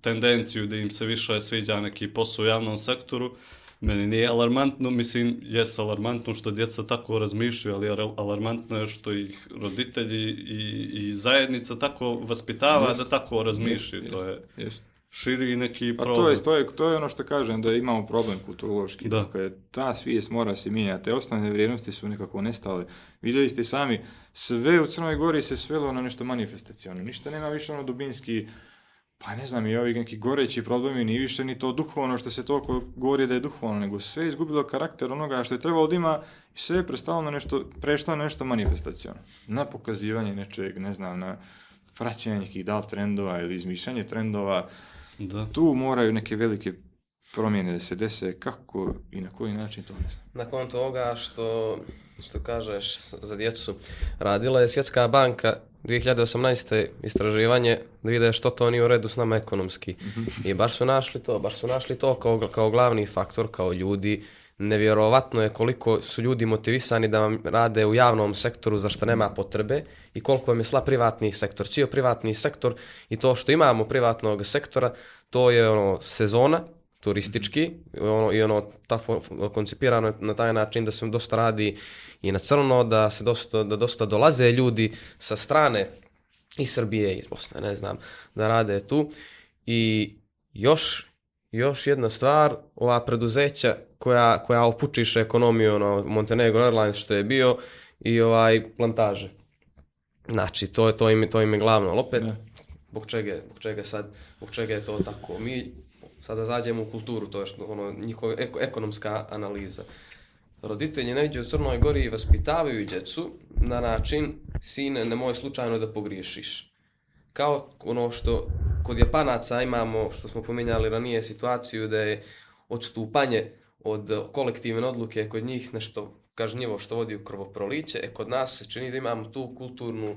tendenciju da im se više sviđa neki posao u javnom sektoru, meni nije alarmantno, mislim, jes alarmantno što djeca tako razmišljaju, ali al- alarmantno je što ih roditelji i, i zajednica tako vaspitava da tako razmišljaju, to je Jest. Širi neki Pa problem. to je, to, je, to je ono što kažem, da imamo problem kulturološki. Da. Dakle, ta svijest mora se mijenjati. Te osnovne vrijednosti su nekako nestale. Vidjeli ste sami, sve u Crnoj Gori se svelo na nešto manifestacijono. Ništa nema više ono dubinski, pa ne znam, i ovi neki goreći problemi, ni više ni to duhovno što se toliko govori da je duhovno, nego sve je izgubilo karakter onoga što je trebalo da ima i sve je prestalo na nešto, prešlo na nešto manifestacijono. Na pokazivanje nečeg, ne znam, na praćenje nekih dal trendova ili izmišljanje trendova, Da. tu moraju neke velike promjene da se dese, kako i na koji način to ne znam. Nakon toga što, što kažeš za djecu, radila je Svjetska banka 2018. istraživanje da vide što to nije u redu s nama ekonomski. I baš su našli to, baš su našli to kao, kao glavni faktor, kao ljudi. Nevjerovatno je koliko su ljudi motivisani da vam rade u javnom sektoru za što nema potrebe i koliko vam je sla privatni sektor. Cijel privatni sektor i to što imamo privatnog sektora, to je ono sezona, turistički ono, i ono ta koncipirano na taj način da se dosta radi i na crno, da se dosta, da dosta dolaze ljudi sa strane iz Srbije, iz Bosne, ne znam, da rade tu. I još, još jedna stvar, ova preduzeća koja, koja opučiše ekonomiju, ono, Montenegro Airlines što je bio i ovaj plantaže. Znači, to je, to im, je- to im je glavno, ali opet, zbog čega, zbog čega sad, zbog čega je to tako? Mi sada zađemo u kulturu, to je što, ono, njihova eko, ekonomska analiza. Roditelji neđe u Crnoj Gori vaspitavaju djecu na način, sine, nemoj slučajno da pogriješiš. Kao ono što kod Japanaca imamo, što smo pominjali ranije, situaciju da je odstupanje od kolektivne odluke kod njih nešto kažnjivo što vodi u krvoproliće, e kod nas se čini da imamo tu kulturnu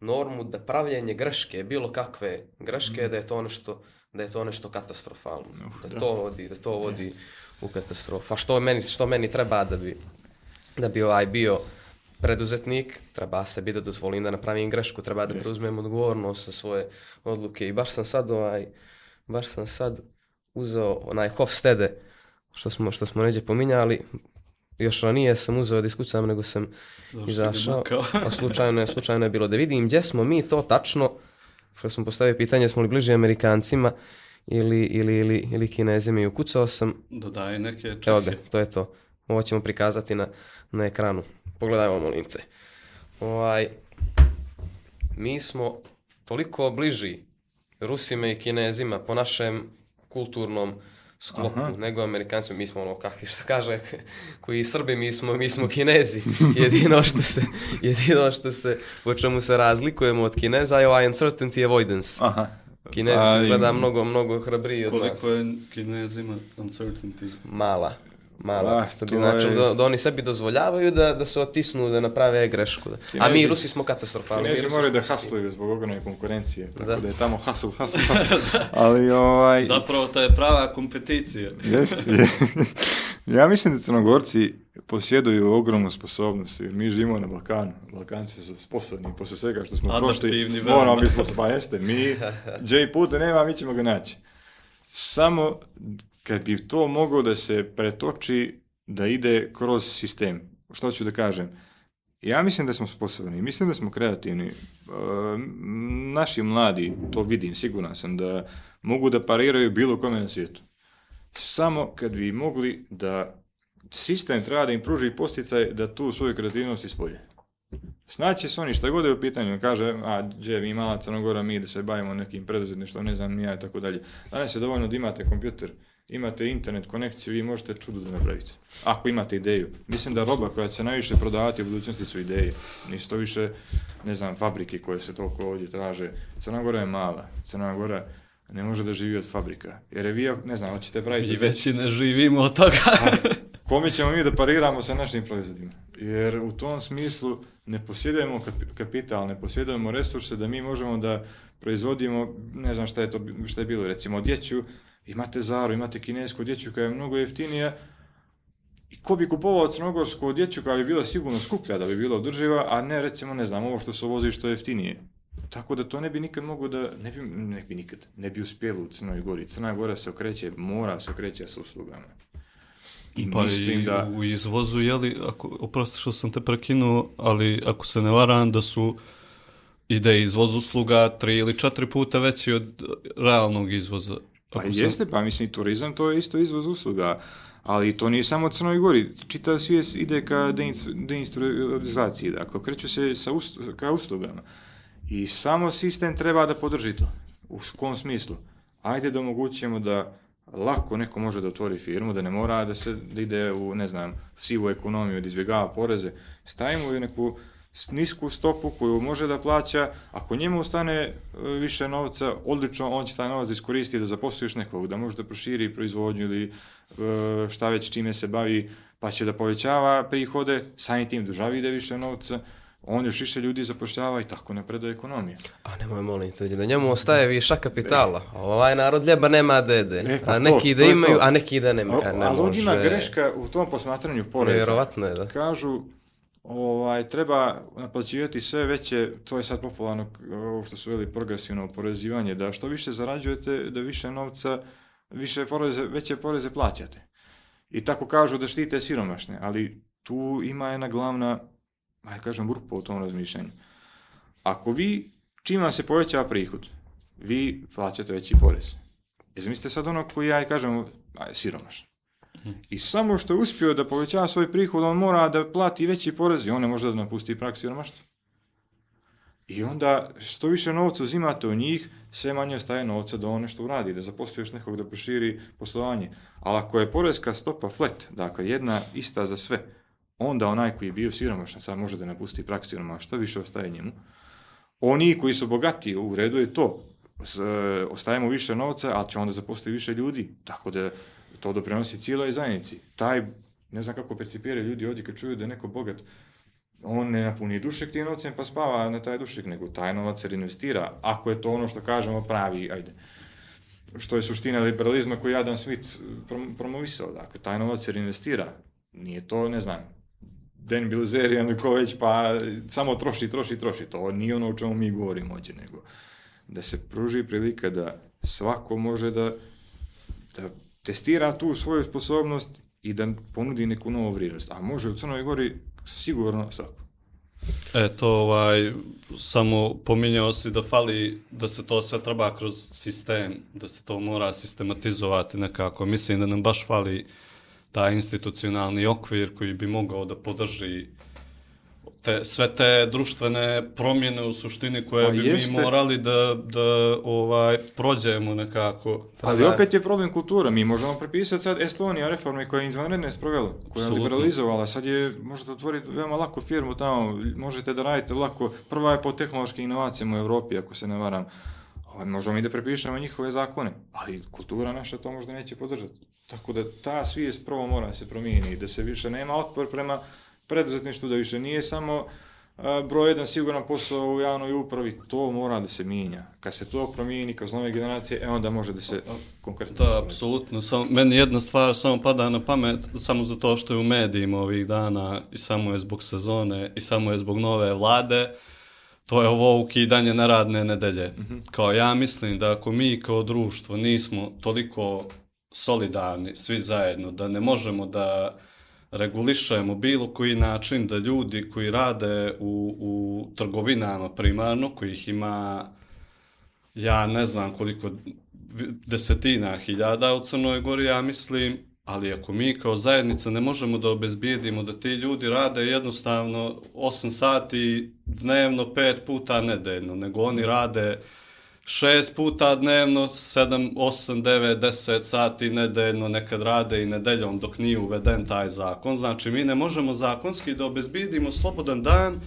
normu da pravljenje greške, bilo kakve greške, da je to nešto da je to nešto katastrofalno. da, to vodi, da to vodi u katastrofu. A što meni, što meni treba da bi da bi ovaj bio preduzetnik, treba sebi da dozvolim da napravim grešku, treba da preuzmem odgovornost za svoje odluke. I baš sam sad ovaj, baš sam sad uzeo onaj Hofstede, što smo, što smo neđe pominjali, još ranije sam uzeo da iskucam, nego sam Zašto izašao, a slučajno je, slučajno je bilo da vidim gdje smo mi to tačno, što sam postavio pitanje, smo li bliži Amerikancima ili, ili, ili, ili Kinezima. I ukucao sam. Dodaj neke Evo ga, čehe. to je to. Ovo ćemo prikazati na, na ekranu. Pogledajmo, molim te. Ovaj, mi smo toliko bliži Rusima i Kinezima po našem kulturnom sklopu nego Amerikancima. Mi smo ono, kakvi što kaže, koji Srbi, mi smo, mi smo Kinezi. Jedino što se, jedino što se, po čemu se razlikujemo od Kineza je ovaj uncertainty avoidance. Aha. Kinezi su gleda mnogo, mnogo hrabriji od nas. Koliko je kinezima uncertainty? Mala. Mala, Da, što bi značilo je- da, da oni sebi dozvoljavaju da, da se otisnu, da naprave grešku. Da. A mi Rusi smo katastrofalni. mi Kinezi moraju da hasluju zbog ogromne konkurencije, tako Da. da, je tamo hasl, hasl, hasl. Ali ovaj... Zapravo to je prava kompeticija. Jeste, je. ja mislim da Crnogorci posjeduju ogromnu sposobnost, jer mi živimo na Balkanu. Balkanci su sposobni, posle svega što smo prošli, moramo biti sposobni. Pa jeste, mi, J puta nema, mi ćemo ga naći. Samo kad bi to moglo da se pretoči, da ide kroz sistem. Što ću da kažem? Ja mislim da smo sposobni, mislim da smo kreativni. E, naši mladi, to vidim, siguran sam, da mogu da pariraju bilo kome na svijetu. Samo kad bi mogli da sistem treba da im pruži posticaj da tu svoju kreativnost ispolje. Snaće se oni šta god je u pitanju, kaže, a gdje mi mala Crnogora, mi da se bavimo nekim preduzetništvom, ne znam, ni ja i tako dalje. Danas je dovoljno da imate kompjuter, imate internet konekciju, vi možete čudo da napravite. Ako imate ideju. Mislim da roba koja će najviše prodavati u budućnosti su ideje. Nisu to više, ne znam, fabrike koje se toliko ovdje traže. Crna Gora je mala. Crna Gora ne može da živi od fabrika. Jer je vi, ne znam, hoćete praviti... I već i ne živimo od toga. Kome ćemo mi da pariramo sa našim proizvodima? Jer u tom smislu ne posjedujemo kap- kapital, ne posjedujemo resurse da mi možemo da proizvodimo, ne znam šta je to šta je bilo, recimo odjeću, imate Zaru, imate kinesku odjeću koja je mnogo jeftinija i ko bi kupovao crnogorsku odjeću koja bi bila sigurno skuplja da bi bila održiva, a ne recimo, ne znam, ovo što se uvozi što je jeftinije. Tako da to ne bi nikad mogo da, ne bi, ne bi nikad, ne bi uspjelo u Crnoj Gori. Crna Gora se okreće, mora se okreće sa uslugama. I Pa mislim i da... u izvozu, jeli, ako, oprosti što sam te prekinuo, ali ako se ne varam da su ide izvoz usluga tri ili četiri puta veći od realnog izvoza. Pa Ako sam- jeste, pa mislim, turizam to je isto izvoz usluga, ali to nije samo Crnoj Gori, čitav svijet ide ka deinstrumentalizaciji, dakle, kreću se sa us, ka uslugama. I samo sistem treba da podrži to. U kom smislu? Ajde da omogućujemo da lako neko može da otvori firmu, da ne mora da se da ide u, ne znam, sivu ekonomiju, da izbjegava poreze. Stavimo ju neku nisku stopu koju može da plaća, ako njemu ostane e, više novca, odlično, on će taj novac da iskoristi da zaposli još nekog, da može da proširi proizvodnju ili e, šta već čime se bavi, pa će da povećava prihode, samim tim državi ide više novca, on još više ljudi zapošljava i tako napreduje ekonomija. A nemoj molim te, da njemu ostaje viša kapitala. A ovaj narod ljeba nema dede. E, pa a to, neki da to imaju, to. a neki da nemaju. A Ali ne ima može. greška u tom posmatranju poreza. Nevjerovatno je, da. Kažu, ovaj, treba naplaćivati sve veće, to je sad popularno, ovo što su veli progresivno oporezivanje, da što više zarađujete, da više novca, više poreze, veće poreze plaćate. I tako kažu da štite siromašne, ali tu ima jedna glavna, ajde kažem, rupa u tom razmišljanju. Ako vi, čim vam se povećava prihod, vi plaćate veći porez. I zamislite sad ono koji i kažem, aj, siromašan. I samo što je uspio da povećava svoj prihod, on mora da plati veći porez i on ne može da napusti prag siromaštva. I onda, što više novca uzimate u njih, sve manje ostaje novca da on nešto uradi, da zaposli još nekog da proširi poslovanje. Ali ako je porezka stopa flat, dakle jedna ista za sve, onda onaj koji je bio siromašan sad može da napusti prag siromaštva, više ostaje njemu. Oni koji su bogati, u redu je to, e, ostajemo više novca, ali će onda zaposliti više ljudi, tako da to doprinosi cijeloj zajednici. Taj, ne znam kako percipiraju ljudi ovdje kad čuju da je neko bogat, on ne napuni dušek tim novcem pa spava na taj dušek, nego taj novac se reinvestira, ako je to ono što kažemo pravi, ajde, što je suština liberalizma koji je Adam Smith prom- promovisao, dakle, taj novac se reinvestira, nije to, ne znam, Dan Bilzerian ko već, pa samo troši, troši, troši, to nije ono o čemu mi govorimo ovdje, nego da se pruži prilika da svako može da, da testira tu svoju sposobnost i da ponudi neku novu vrijednost. A može u Crnoj Gori sigurno svako. E, to ovaj, samo pominjao si da fali, da se to sve treba kroz sistem, da se to mora sistematizovati nekako. Mislim da nam baš fali taj institucionalni okvir koji bi mogao da podrži te, sve te društvene promjene u suštini koje Pa bi jeste. mi morali da, da ovaj, prođemo nekako. Ali da. opet je problem kultura. Mi možemo prepisati sad Estonija reforme koja je izvanredne sprovela, koja je liberalizovala. Sad je, možete otvoriti veoma lako firmu tamo, možete da radite lako. Prva je po tehnološkim inovacijama u Europi, ako se ne varam. ali možemo mi da prepišemo njihove zakone, ali kultura naša to možda neće podržati. Tako da ta svijest prvo mora se promijeni, da se više nema otpor prema preduzetništvu, da više nije samo broj jedan siguran posao u javnoj upravi, to mora da se mijenja. Kad se to promijeni, kroz nove generacije, e onda može da se konkretno... Da, apsolutno. Samo, meni jedna stvar samo pada na pamet, samo zato što je u medijima ovih dana i samo je zbog sezone i samo je zbog nove vlade, to je ovo ukidanje neradne nedelje. Mm -hmm. Kao ja mislim da ako mi kao društvo nismo toliko solidarni, svi zajedno, da ne možemo da regulišemo bilo koji način da ljudi koji rade u, u trgovinama primarno, kojih ima ja ne znam koliko desetina hiljada u Crnoj Gori, ja mislim, ali ako mi kao zajednica ne možemo da obezbijedimo da ti ljudi rade jednostavno 8 sati dnevno, 5 puta nedeljno, nego oni rade šest puta dnevno, 7, 8, 9, 10 sati nedeljno, nekad rade i nedeljom dok nije uveden taj zakon. Znači, mi ne možemo zakonski da obezbidimo slobodan dan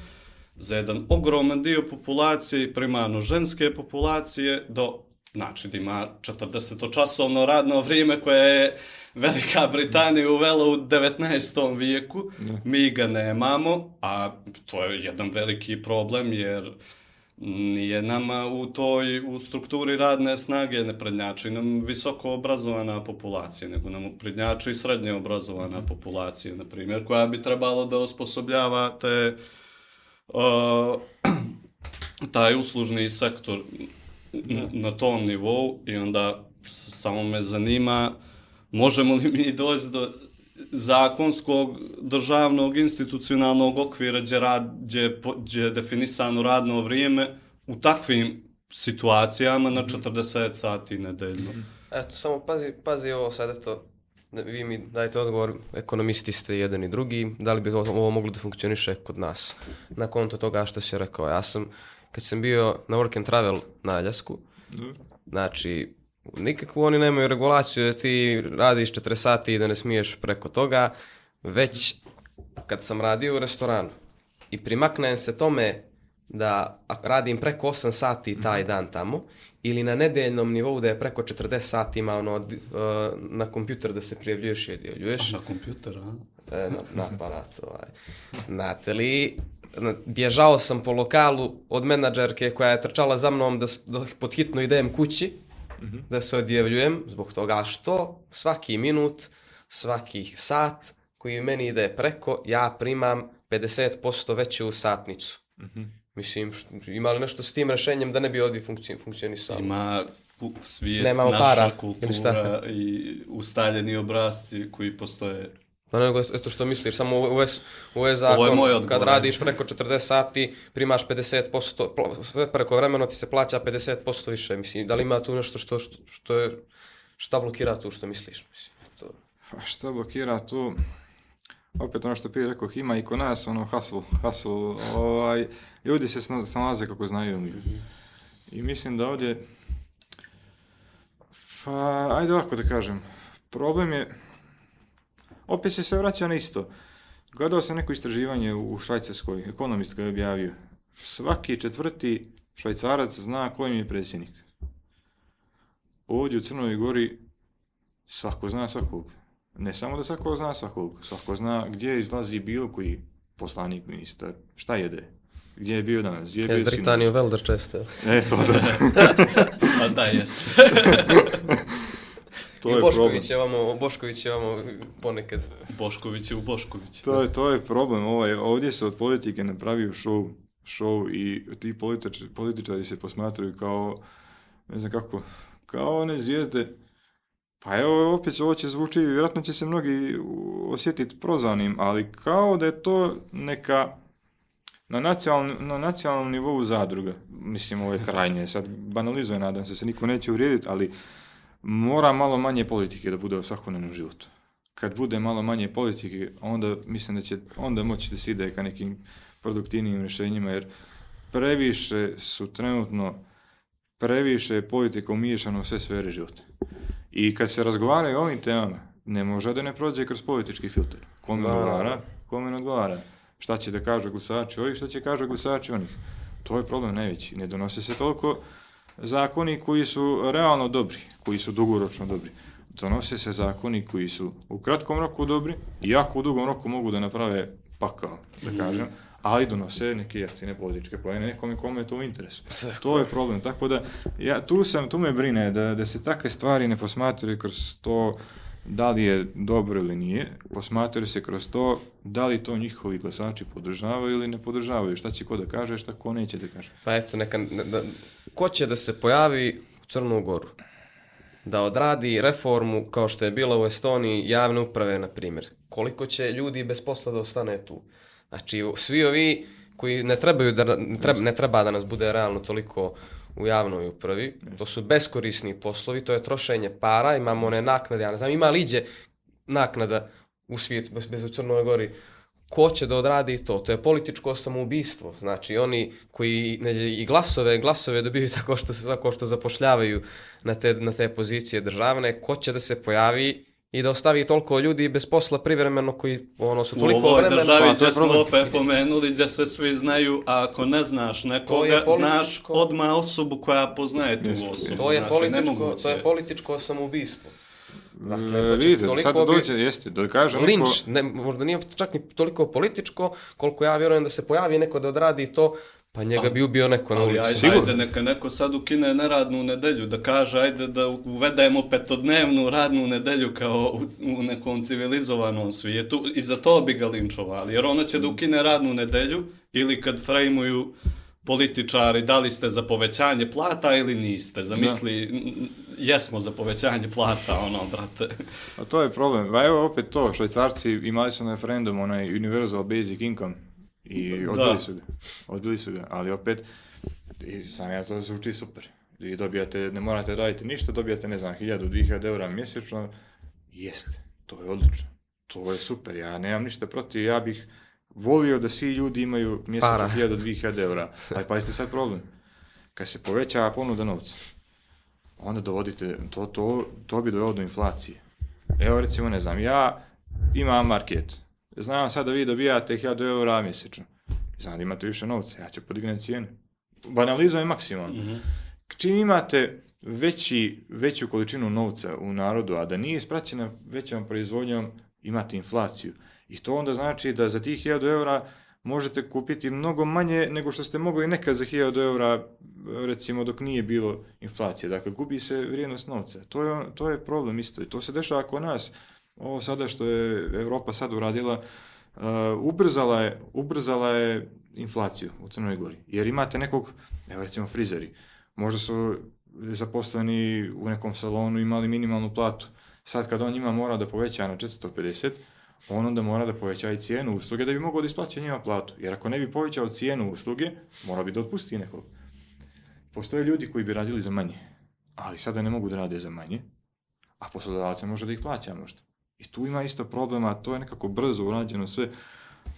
za jedan ogroman dio populacije, primarno ženske populacije, do znači da ima 40-časovno radno vrijeme koje je Velika Britanija uvela u 19. vijeku, ne. mi ga nemamo, a to je jedan veliki problem jer nije nama u toj u strukturi radne snage ne prednjači nam visoko obrazovana populacija, nego nam prednjači srednje obrazovana populacija, na primjer, koja bi trebalo da osposobljava te uh, taj uslužni sektor na tom nivou i onda samo me zanima možemo li mi doći do zakonskog državnog institucionalnog okvira gdje, rad, gdje, gdje je definisano radno vrijeme u takvim situacijama na 40 sati nedeljno. Eto, samo pazi, pazi ovo sad, eto, vi mi dajte odgovor, ekonomisti ste jedan i drugi, da li bi ovo moglo da funkcioniše kod nas? Na konto toga što si rekao, ja sam, kad sam bio na work and travel na Aljasku, znači, nikakvu oni nemaju regulaciju da ti radiš 4 sati i da ne smiješ preko toga, već kad sam radio u restoranu i primaknem se tome da radim preko 8 sati taj dan tamo, ili na nedeljnom nivou da je preko 40 sati ima ono, uh, na kompjuter da se prijavljuješ i odjavljuješ. A na kompjuter, a? E, na, na aparat, ovaj. Znate li, bježao sam po lokalu od menadžerke koja je trčala za mnom da, da pod hitno idem kući, mm -hmm. da se odjavljujem, zbog toga što svaki minut, svaki sat koji meni ide preko, ja primam 50% veću satnicu. Mm -hmm. Mislim, ima li nešto s tim rešenjem da ne bi ovdje funkci funkcionisalo? Ima svijest, Nema naša para, kultura i ustaljeni obrazci koji postoje Pa nego, eto što misliš, samo u ovaj, u ovaj zakon, odgovor, kad radiš preko 40 sati, primaš 50%, sve preko vremeno ti se plaća 50% više, mislim, da li ima tu nešto što, što, što je, šta blokira tu što misliš, mislim, eto. Pa šta blokira tu, opet ono što prije rekao, ima i kod nas, ono, hustle, hustle, ovaj, ljudi se snalaze kako znaju mi. I mislim da ovdje, pa, ajde ovako da kažem, problem je, opet se sve vraća na isto. Gledao sam neko istraživanje u Švajcarskoj, ekonomist ga je objavio. Svaki četvrti švajcarac zna ko im je predsjednik. Ovdje u Crnoj Gori svako zna svakog. Ne samo da svako zna svakog, svako zna gdje izlazi bilo koji poslanik, ministar, šta jede, gdje je bio danas, gdje je, je bio Britaniju Velder često. E, to da. A da, jest. To I je Bošković je vamo, Bošković je vamo ponekad. Bošković je u Bošković. To je, to je problem. Ovaj, ovdje se od politike napravio show, show i ti politič, političari se posmatraju kao, ne znam kako, kao one zvijezde. Pa evo, opet ovo će zvuči, vjerojatno će se mnogi osjetiti prozvanim, ali kao da je to neka na nacionalnom, na nacionalnom nivou zadruga. Mislim, ovo je krajnje, sad banalizuje, nadam se, se niko neće uvrijediti, ali mora malo manje politike da bude u svakodnevnom životu. Kad bude malo manje politike, onda mislim da će onda moći da se ide ka nekim produktivnijim rješenjima, jer previše su trenutno previše je politika umiješana u sve sfere života. I kad se razgovaraju o ovim temama, ne može da ne prođe kroz politički filter. Kome da. odgovara, kome ne odgovara. Šta će da kažu glasači ovih, šta će kažu glasači onih. To je problem najveći. Ne donose se toliko zakoni koji su realno dobri, koji su dugoročno dobri. Donose se zakoni koji su u kratkom roku dobri i jako u dugom roku mogu da naprave pakao, da kažem, ali donose neke jeftine političke pojene nekome kome je to u interesu. To je problem. Tako da, ja, tu, sam, tu me brine da, da se takve stvari ne posmatraju kroz to da li je dobro ili nije, posmatraju se kroz to da li to njihovi glasači podržavaju ili ne podržavaju, šta će ko da kaže, šta ko neće da kaže. Pa eto, neka, ne- da, ko će da se pojavi u Crnu Goru? Da odradi reformu kao što je bila u Estoniji javne uprave, na primjer. Koliko će ljudi bez posla da ostane tu? Znači, svi ovi koji ne trebaju da, ne treba, ne treba da nas bude realno toliko u javnoj upravi, to su beskorisni poslovi, to je trošenje para, imamo one naknade, ja ne znam, ima li iđe naknada u svijetu, bez, bez u Crnoj Gori, ko će da odradi to? To je političko samoubistvo. Znači, oni koji ne, i glasove, glasove dobiju tako što, tako što zapošljavaju na te, na te pozicije državne, ko će da se pojavi i da ostavi toliko ljudi bez posla privremeno koji ono su U toliko ovoj vremena... državi Pa, to je gdje smo opet pomenuli, gdje se svi znaju, a ako ne znaš nekoga, političko- znaš odmah osobu koja poznaje tu Jeste, osobu. To je, Znači, političko, to je političko samoubistvo. Dakle, to će vidite, toliko sad bi- dođe, jeste, da kaže neko... linč, ne, možda nije čak ni toliko političko, koliko ja vjerujem da se pojavi neko da odradi to, pa njega bi ubio neko na ulici. ajde, Sigurno. ajde, neka neko sad ukine neradnu nedelju, da kaže, ajde da uvedemo petodnevnu radnu nedelju kao u, u nekom civilizovanom svijetu i za to bi ga linčovali, jer ona će da ukine radnu nedelju ili kad frejmuju političari, da li ste za povećanje plata ili niste, zamisli, n- jesmo za povećanje plata, ono, brate. A to je problem. Pa evo opet to, švajcarci imali su na referendum onaj Universal Basic Income i odbili Da. su ga. Odbili su ga, ali opet, i sam ja to zvuči super. Vi dobijate, ne morate raditi ništa, dobijate, ne znam, 1000-2000 eura mjesečno. Jeste, to je odlično. To je super, ja nemam ništa protiv, ja bih volio da svi ljudi imaju mjesečno Para. 1000-2000 eura. Ali pazite sad problem. Kad se poveća ponuda novca, onda dovodite, to, to, to bi dovelo do inflacije. Evo recimo, ne znam, ja imam market. Znam sad da vi dobijate 1000 eura mjesečno. Znam da imate više novca, ja ću podignuti cijene. Banalizujem maksimalno. Čim imate veći, veću količinu novca u narodu, a da nije ispraćena većom proizvodnjom, imate inflaciju. I to onda znači da za tih 1000 eura možete kupiti mnogo manje nego što ste mogli nekad za 1000 eura, recimo dok nije bilo inflacije. Dakle, gubi se vrijednost novca. To je, to je problem isto. I to se dešava kod nas. Ovo sada što je Europa sad uradila, uh, ubrzala, je, ubrzala je inflaciju u Crnoj Gori. Jer imate nekog, evo recimo frizeri, možda su zaposleni u nekom salonu imali minimalnu platu. Sad kad on njima mora da poveća na 450, on onda mora da poveća i cijenu usluge da bi mogao da isplaća njima platu. Jer ako ne bi povećao cijenu usluge, mora bi da otpusti nekog. Postoje ljudi koji bi radili za manje, ali sada ne mogu da rade za manje, a poslodavac može da ih plaća možda. I tu ima isto problema, to je nekako brzo urađeno sve,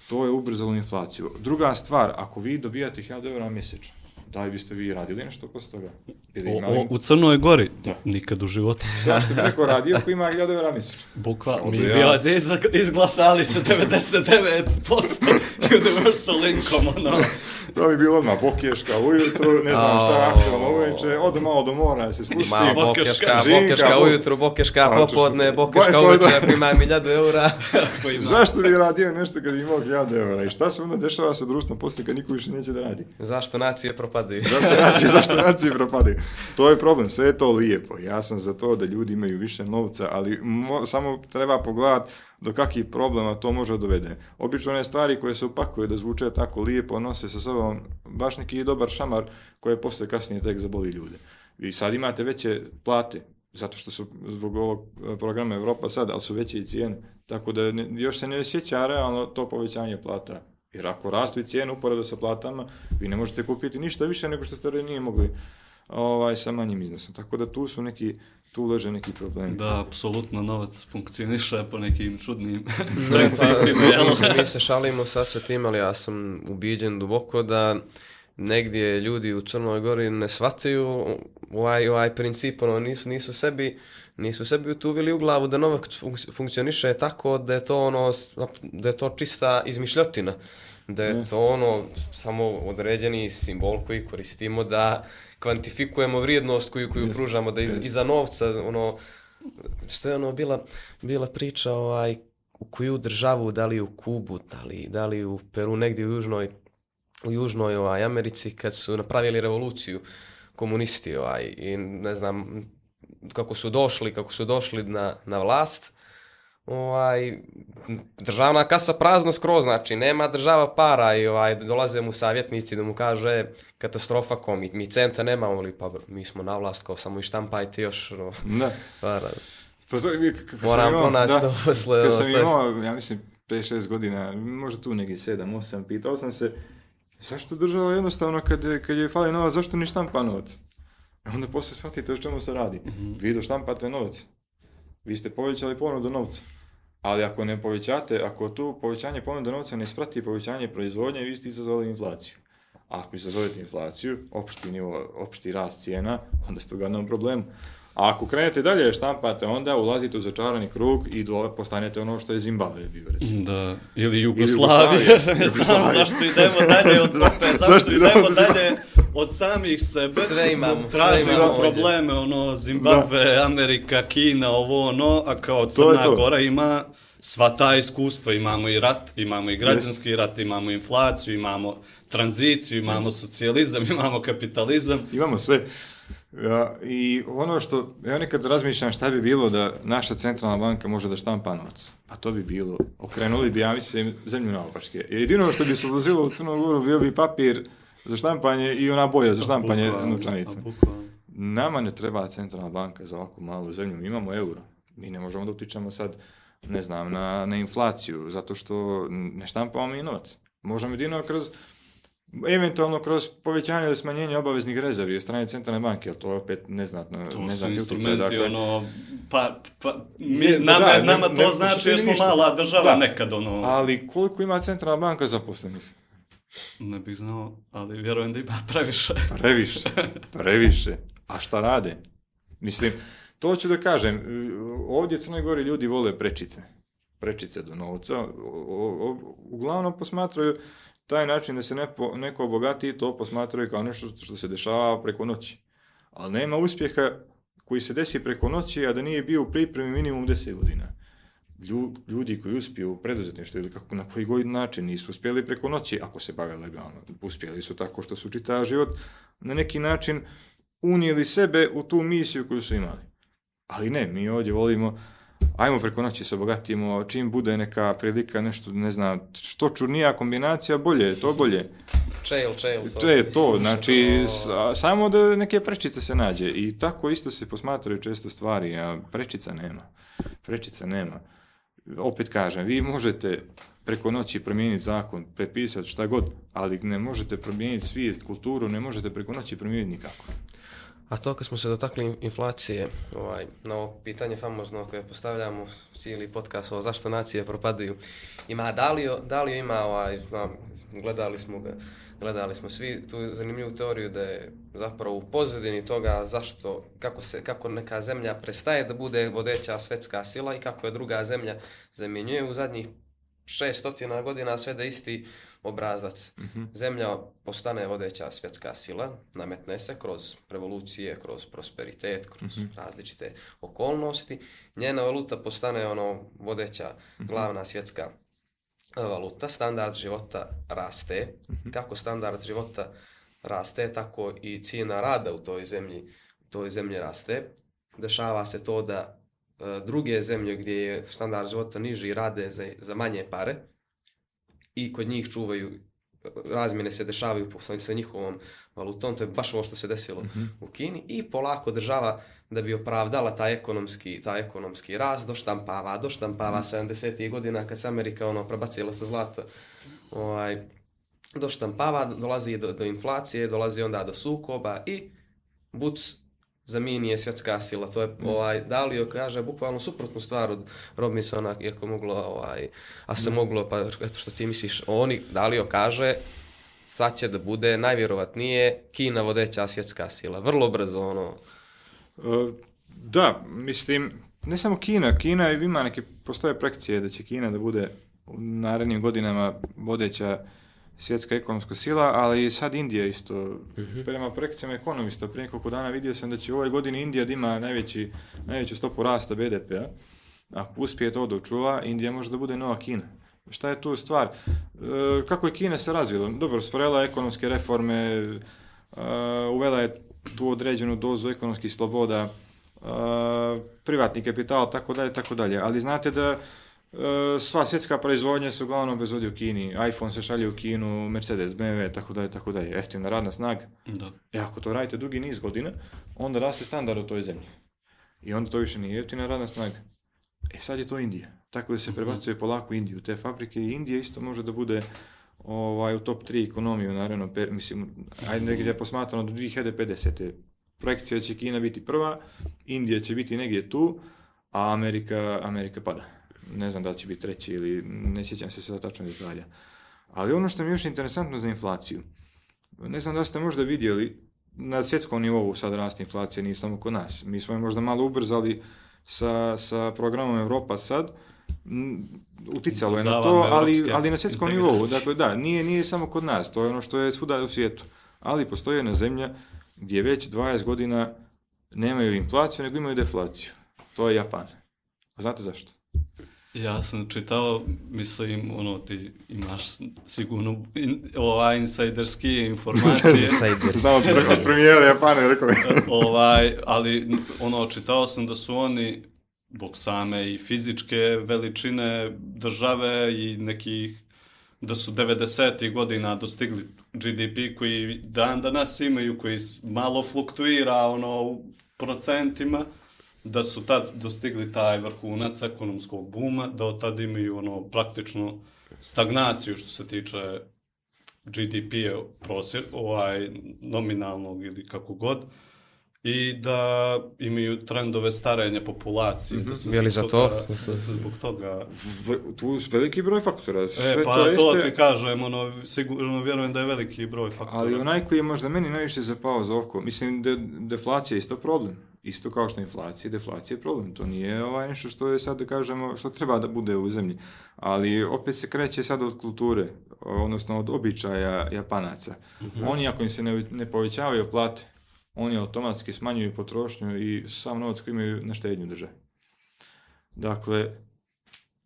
to je ubrzalo inflaciju. Druga stvar, ako vi dobijate 1000 eura mjesečno, da li biste vi radili nešto posle toga? Bi li O, imali- o, u Crnoj Gori? Da. Nikad u životu. Zašto bi neko radio ako ima 1000 eura mjesečno? Bukvalno, Odo mi ja. bilađe iz, izglasali se 99% universal income, ono. To bi bilo odmah bokješka ujutru, ne znam šta je aktualno uveče, odo malo do mora da se spusti. Malo Bokeška, bokeška, žinka, bokeška ujutru, bokeška A, popodne, bokeška uveče, to. ako ima milijadu eura. Koji ima- Zašto bi radio nešto kad bi imao 1000 eura? I šta se onda dešava sa društvom poslije kad niko više neće da radi? Zašto nacije propadaju? Zašto zašto nacije propadaju? To je problem, sve je to lijepo. Ja sam za to da ljudi imaju više novca, ali mo- samo treba pogledati do kakvih problema to može dovede. Obično one stvari koje se upakuju da zvuče tako lijepo, nose sa sobom baš neki dobar šamar koje posle kasnije tek zaboli ljude. I sad imate veće plate, zato što su zbog ovog e, programa Evropa sad, ali su veće i cijene. Tako da još se ne osjeća realno to povećanje plata. Jer ako rastu i cijene uporedo sa platama, vi ne možete kupiti ništa više nego što ste ranije mogli ovaj, sa manjim iznosom. Tako da tu su neki, tu leže neki problemi. Da, apsolutno novac funkcioniše po nekim čudnim Pa, principima, se, mi se šalimo sad sa tim, ali ja sam ubiđen duboko da negdje ljudi u Crnoj Gori ne shvataju ovaj, ovaj princip, ono, nisu, nisu sebi nisu sebi utuvili u glavu da Novak funk- funkcioniše tako da je to ono, da je to čista izmišljotina. Da je to ono, samo određeni simbol koji koristimo da kvantifikujemo vrijednost koju, koju pružamo, da iz, iza novca, ono, što je ono bila, bila priča ovaj, u koju državu, da li u Kubu, da li, da li u Peru, negdje u Južnoj, u Južnoj ovaj, Americi, kad su napravili revoluciju komunisti ovaj, i ne znam kako su došli, kako su došli na, na vlast, ovaj, državna kasa prazna skroz, znači nema država para i ovaj, dolaze mu savjetnici da mu kaže katastrofa ko mi, mi centa nemamo, ali pa mi smo na vlast kao samo i štampajte još ono, Da. para. Pa to, Moram pronaći da, to posle, Kad sam imao, ja mislim, 5-6 godina, možda tu negdje 7-8, pitao sam se, zašto država jednostavno kad, je- kad je fali novac, zašto ni štampa novac? Onda poslije shvatite o čemu se radi. Vi doštampate novac. Vi ste povećali ponudu novca. Ali ako ne povećate, ako tu povećanje ponude novca ne isprati povećanje proizvodnje, vi ste izazvali inflaciju. Ako izazovete inflaciju, opšti nivo, opšti rast cijena, onda ste u gadnom problemu. A ako krenete dalje štampate, onda ulazite u začarani krug i do, postanete ono što je Zimbabwe bio, recimo. Da, ili Jugoslavija, Jugoslavija. ne znam zašto idemo dalje od Europe, zašto, Zašto idemo idemo dalje od samih sebe, Sve imamo, sve tražimo imamo ovdje. probleme, ono, Zimbabwe, Amerika, Kina, ovo, ono, a kao Crna. Gora ima sva ta iskustva, imamo i rat, imamo i građanski rat, imamo inflaciju, imamo tranziciju, imamo socijalizam, imamo kapitalizam. Imamo sve. Ja, I ono što, ja nekad razmišljam šta bi bilo da naša centralna banka može da štampa novac. Pa to bi bilo, okrenuli bi, ja mislim, zemlju naopačke. Jedino što bi se vozilo u Crnu Goru bio bi papir za štampanje i ona boja za štampanje novčanica. Nama ne treba centralna banka za ovakvu malu zemlju, mi imamo euro. Mi ne možemo da utičemo sad, ne znam, na, na inflaciju, zato što ne štampamo mi novac. Možemo jedino kroz, eventualno kroz povećanje ili smanjenje obaveznih rezervi od strane centralne banke, ali to je opet neznatno, To su neznatni utjecaj. instrumenti, dakle, ono, pa, pa, mi, Je, da, nama, da, nama ne- to ne znači jer smo ništa. mala država Da. nekad, ono, Ali koliko ima centralna banka zaposlenih? Ne bih znao, ali vjerujem da ima previše. Previše, previše. A šta rade? Mislim, to ću da kažem, ovdje u Crnoj Gori ljudi vole prečice. Prečice do novca. O- o- uglavnom posmatraju taj način da se nepo, neko obogati i to posmatraju kao nešto što se dešava preko noći. Ali nema uspjeha koji se desi preko noći, a da nije bio u pripremi minimum 10 godina. Lju- ljudi koji uspiju u preduzetništvu ili kako, na koji god način nisu uspjeli preko noći, ako se bave legalno. Uspjeli su tako što su čitav život na neki način unijeli sebe u tu misiju koju su imali. Ali ne, mi ovdje volimo, ajmo preko noći se obogatimo, čim bude neka prilika, nešto, ne znam, što čurnija kombinacija, bolje je, to bolje. Čel, čel. To je to, znači, a, samo da neke prečice se nađe. I tako isto se posmatraju često stvari, a prečica nema. Prečica nema. Opet kažem, vi možete preko noći promijeniti zakon, prepisati šta god, ali ne možete promijeniti svijest, kulturu, ne možete preko noći promijeniti nikako. A to kad smo se dotakli inflacije, ovaj, na ovo pitanje famozno koje postavljamo u cijeli podcast o zašto nacije propadaju, ima Dalio, Dalio ima ovaj, gledali smo ga, gledali smo svi tu zanimljivu teoriju da je zapravo u pozadini toga zašto, kako, se, kako neka zemlja prestaje da bude vodeća svetska sila i kako je druga zemlja zamjenjuje u zadnjih 600 godina sve da isti obrazac. Zemlja postane vodeća svjetska sila, nametne se kroz revolucije, kroz prosperitet, kroz različite okolnosti. Njena valuta postane ono vodeća glavna svjetska valuta. Standard života raste. Kako standard života raste, tako i cijena rada u toj zemlji, u toj zemlji raste. Dešava se to da e, druge zemlje gdje je standard života niži rade za, za manje pare i kod njih čuvaju razmjene se dešavaju sa, sa njihovom valutom, to je baš ovo što se desilo u Kini i polako država da bi opravdala taj ekonomski, taj ekonomski rast, doštampava, doštampava 70. godina kad se Amerika ono prebacila sa zlata, ovaj, doštampava, dolazi do, do inflacije, dolazi onda do sukoba i buc zamini je svjetska sila. To je ovaj Dalio kaže bukvalno suprotnu stvar od Robinsona, iako moglo ovaj a se moglo pa eto što ti misliš, oni Dalio kaže sad će da bude najvjerovatnije Kina vodeća svjetska sila. Vrlo brzo, ono, E, Da, mislim, ne samo Kina, Kina ima neke, postoje projekcije da će Kina da bude u narednim godinama vodeća svjetska ekonomska sila, ali i sad Indija isto. Prema projekcijama ekonomista, prije nekoliko dana vidio sam da će u ovoj godini Indija da ima najveći, najveću stopu rasta BDP-a. Ako uspije to da očuva, Indija može da bude nova Kina. Šta je tu stvar? E, kako je Kina se razvila? Dobro, sprovela je ekonomske reforme, e, uvela je tu određenu dozu ekonomskih sloboda, e, privatni kapital, tako dalje, tako dalje. Ali znate da sva svjetska proizvodnja se uglavnom proizvodi u Kini. iPhone se šalje u Kinu, Mercedes, BMW, tako dalje, tako dalje. Jeftina radna snaga. Da. E ako to radite dugi niz godina, onda raste standard u toj zemlji. I onda to više nije jeftina radna snaga. E sad je to Indija. Tako da se prebacuje polako Indiju. Te fabrike i Indija isto može da bude ovaj, u top 3 ekonomiju, naravno, per, mislim, ajde negdje posmatrano do 2050. Projekcija će Kina biti prva, Indija će biti negdje tu, a Amerika, Amerika pada. Ne znam da li će biti treći ili ne sjećam se sada tačno detalja. Ali ono što mi je još interesantno za inflaciju, ne znam da ste možda vidjeli, na svjetskom nivou sad raste inflacija, nije samo kod nas. Mi smo je možda malo ubrzali sa, sa programom Europa sad, m, uticalo je na to, ali, ali na svjetskom nivou. Dakle, da, nije, nije samo kod nas, to je ono što je svuda u svijetu. Ali postoji jedna zemlja gdje već 20 godina nemaju inflaciju, nego imaju deflaciju. To je Japan. A znate zašto? Ja sam čitao, mislim, ono, ti imaš sigurno in, ovaj insajderski informacije. Znamo od, pre- od premijera Japana, rekao je. ovaj, ali ono, čitao sam da su oni, zbog same i fizičke veličine države i nekih, da su 90. godina dostigli GDP koji dan danas imaju, koji malo fluktuira ono, u procentima, da su tad dostigli taj vrhunac ekonomskog buma, da od tad imaju ono, praktično stagnaciju što se tiče GDP-a prosjer, ovaj, nominalnog ili kako god, i da imaju trendove starenja populacije. Da se Je li zbog za to? Da se zbog toga... Tu su veliki broj faktora. E, Sve pa to, jeste- ti kažem, ono, sigurno vjerujem da je veliki broj faktora. Ali onaj koji je možda meni najviše zapao za oko, mislim da deflacija je isto problem. Isto kao što je inflacija, deflacija je problem. To nije ovaj nešto što je sad da kažemo, što treba da bude u zemlji. Ali opet se kreće sad od kulture, odnosno od običaja Japanaca. Oni ako im se ne, ne povećavaju plate, oni automatski smanjuju potrošnju i sam novac koji imaju na štednju drže. Dakle,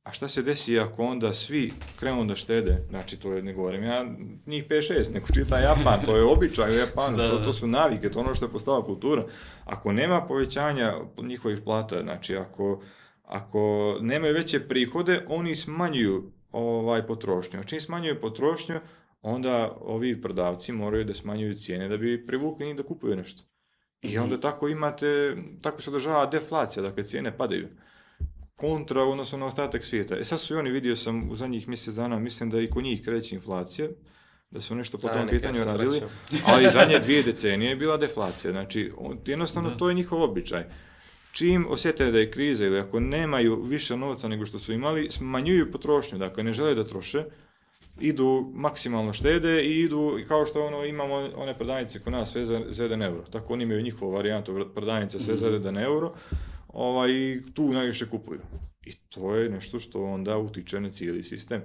a šta se desi ako onda svi krenu da štede? Znači, to je, ne govorim ja, njih 5-6, neko čita Japan, to je običaj u Japanu, Da, to, da. to su navike, to ono što je postala kultura. Ako nema povećanja njihovih plata, znači ako, ako nemaju veće prihode, oni smanjuju ovaj potrošnju. A čim smanjuju potrošnju, onda ovi prodavci moraju da smanjuju cijene da bi privukli njih da kupuju nešto. I onda tako imate, tako se održava deflacija, dakle cijene padaju kontra u odnosu na ostatak svijeta. E sad su i oni, vidio sam u zadnjih mjesec dana, mislim da i kod njih kreće inflacija, da su nešto po A, tom pitanju se radili, ali zadnje dvije decenije je bila deflacija. Znači, jednostavno Da. to je njihov običaj. Čim osjete da je kriza ili ako nemaju više novca nego što su imali, smanjuju potrošnju, dakle ne žele da troše, idu maksimalno štede i idu, kao što ono, imamo one prodavnice kod nas sve za, za 1 euro. Tako oni imaju njihovu varijantu prodavnica sve za 1 euro ovaj, i tu najviše kupuju. I to je nešto što onda utiče na cijeli sistem.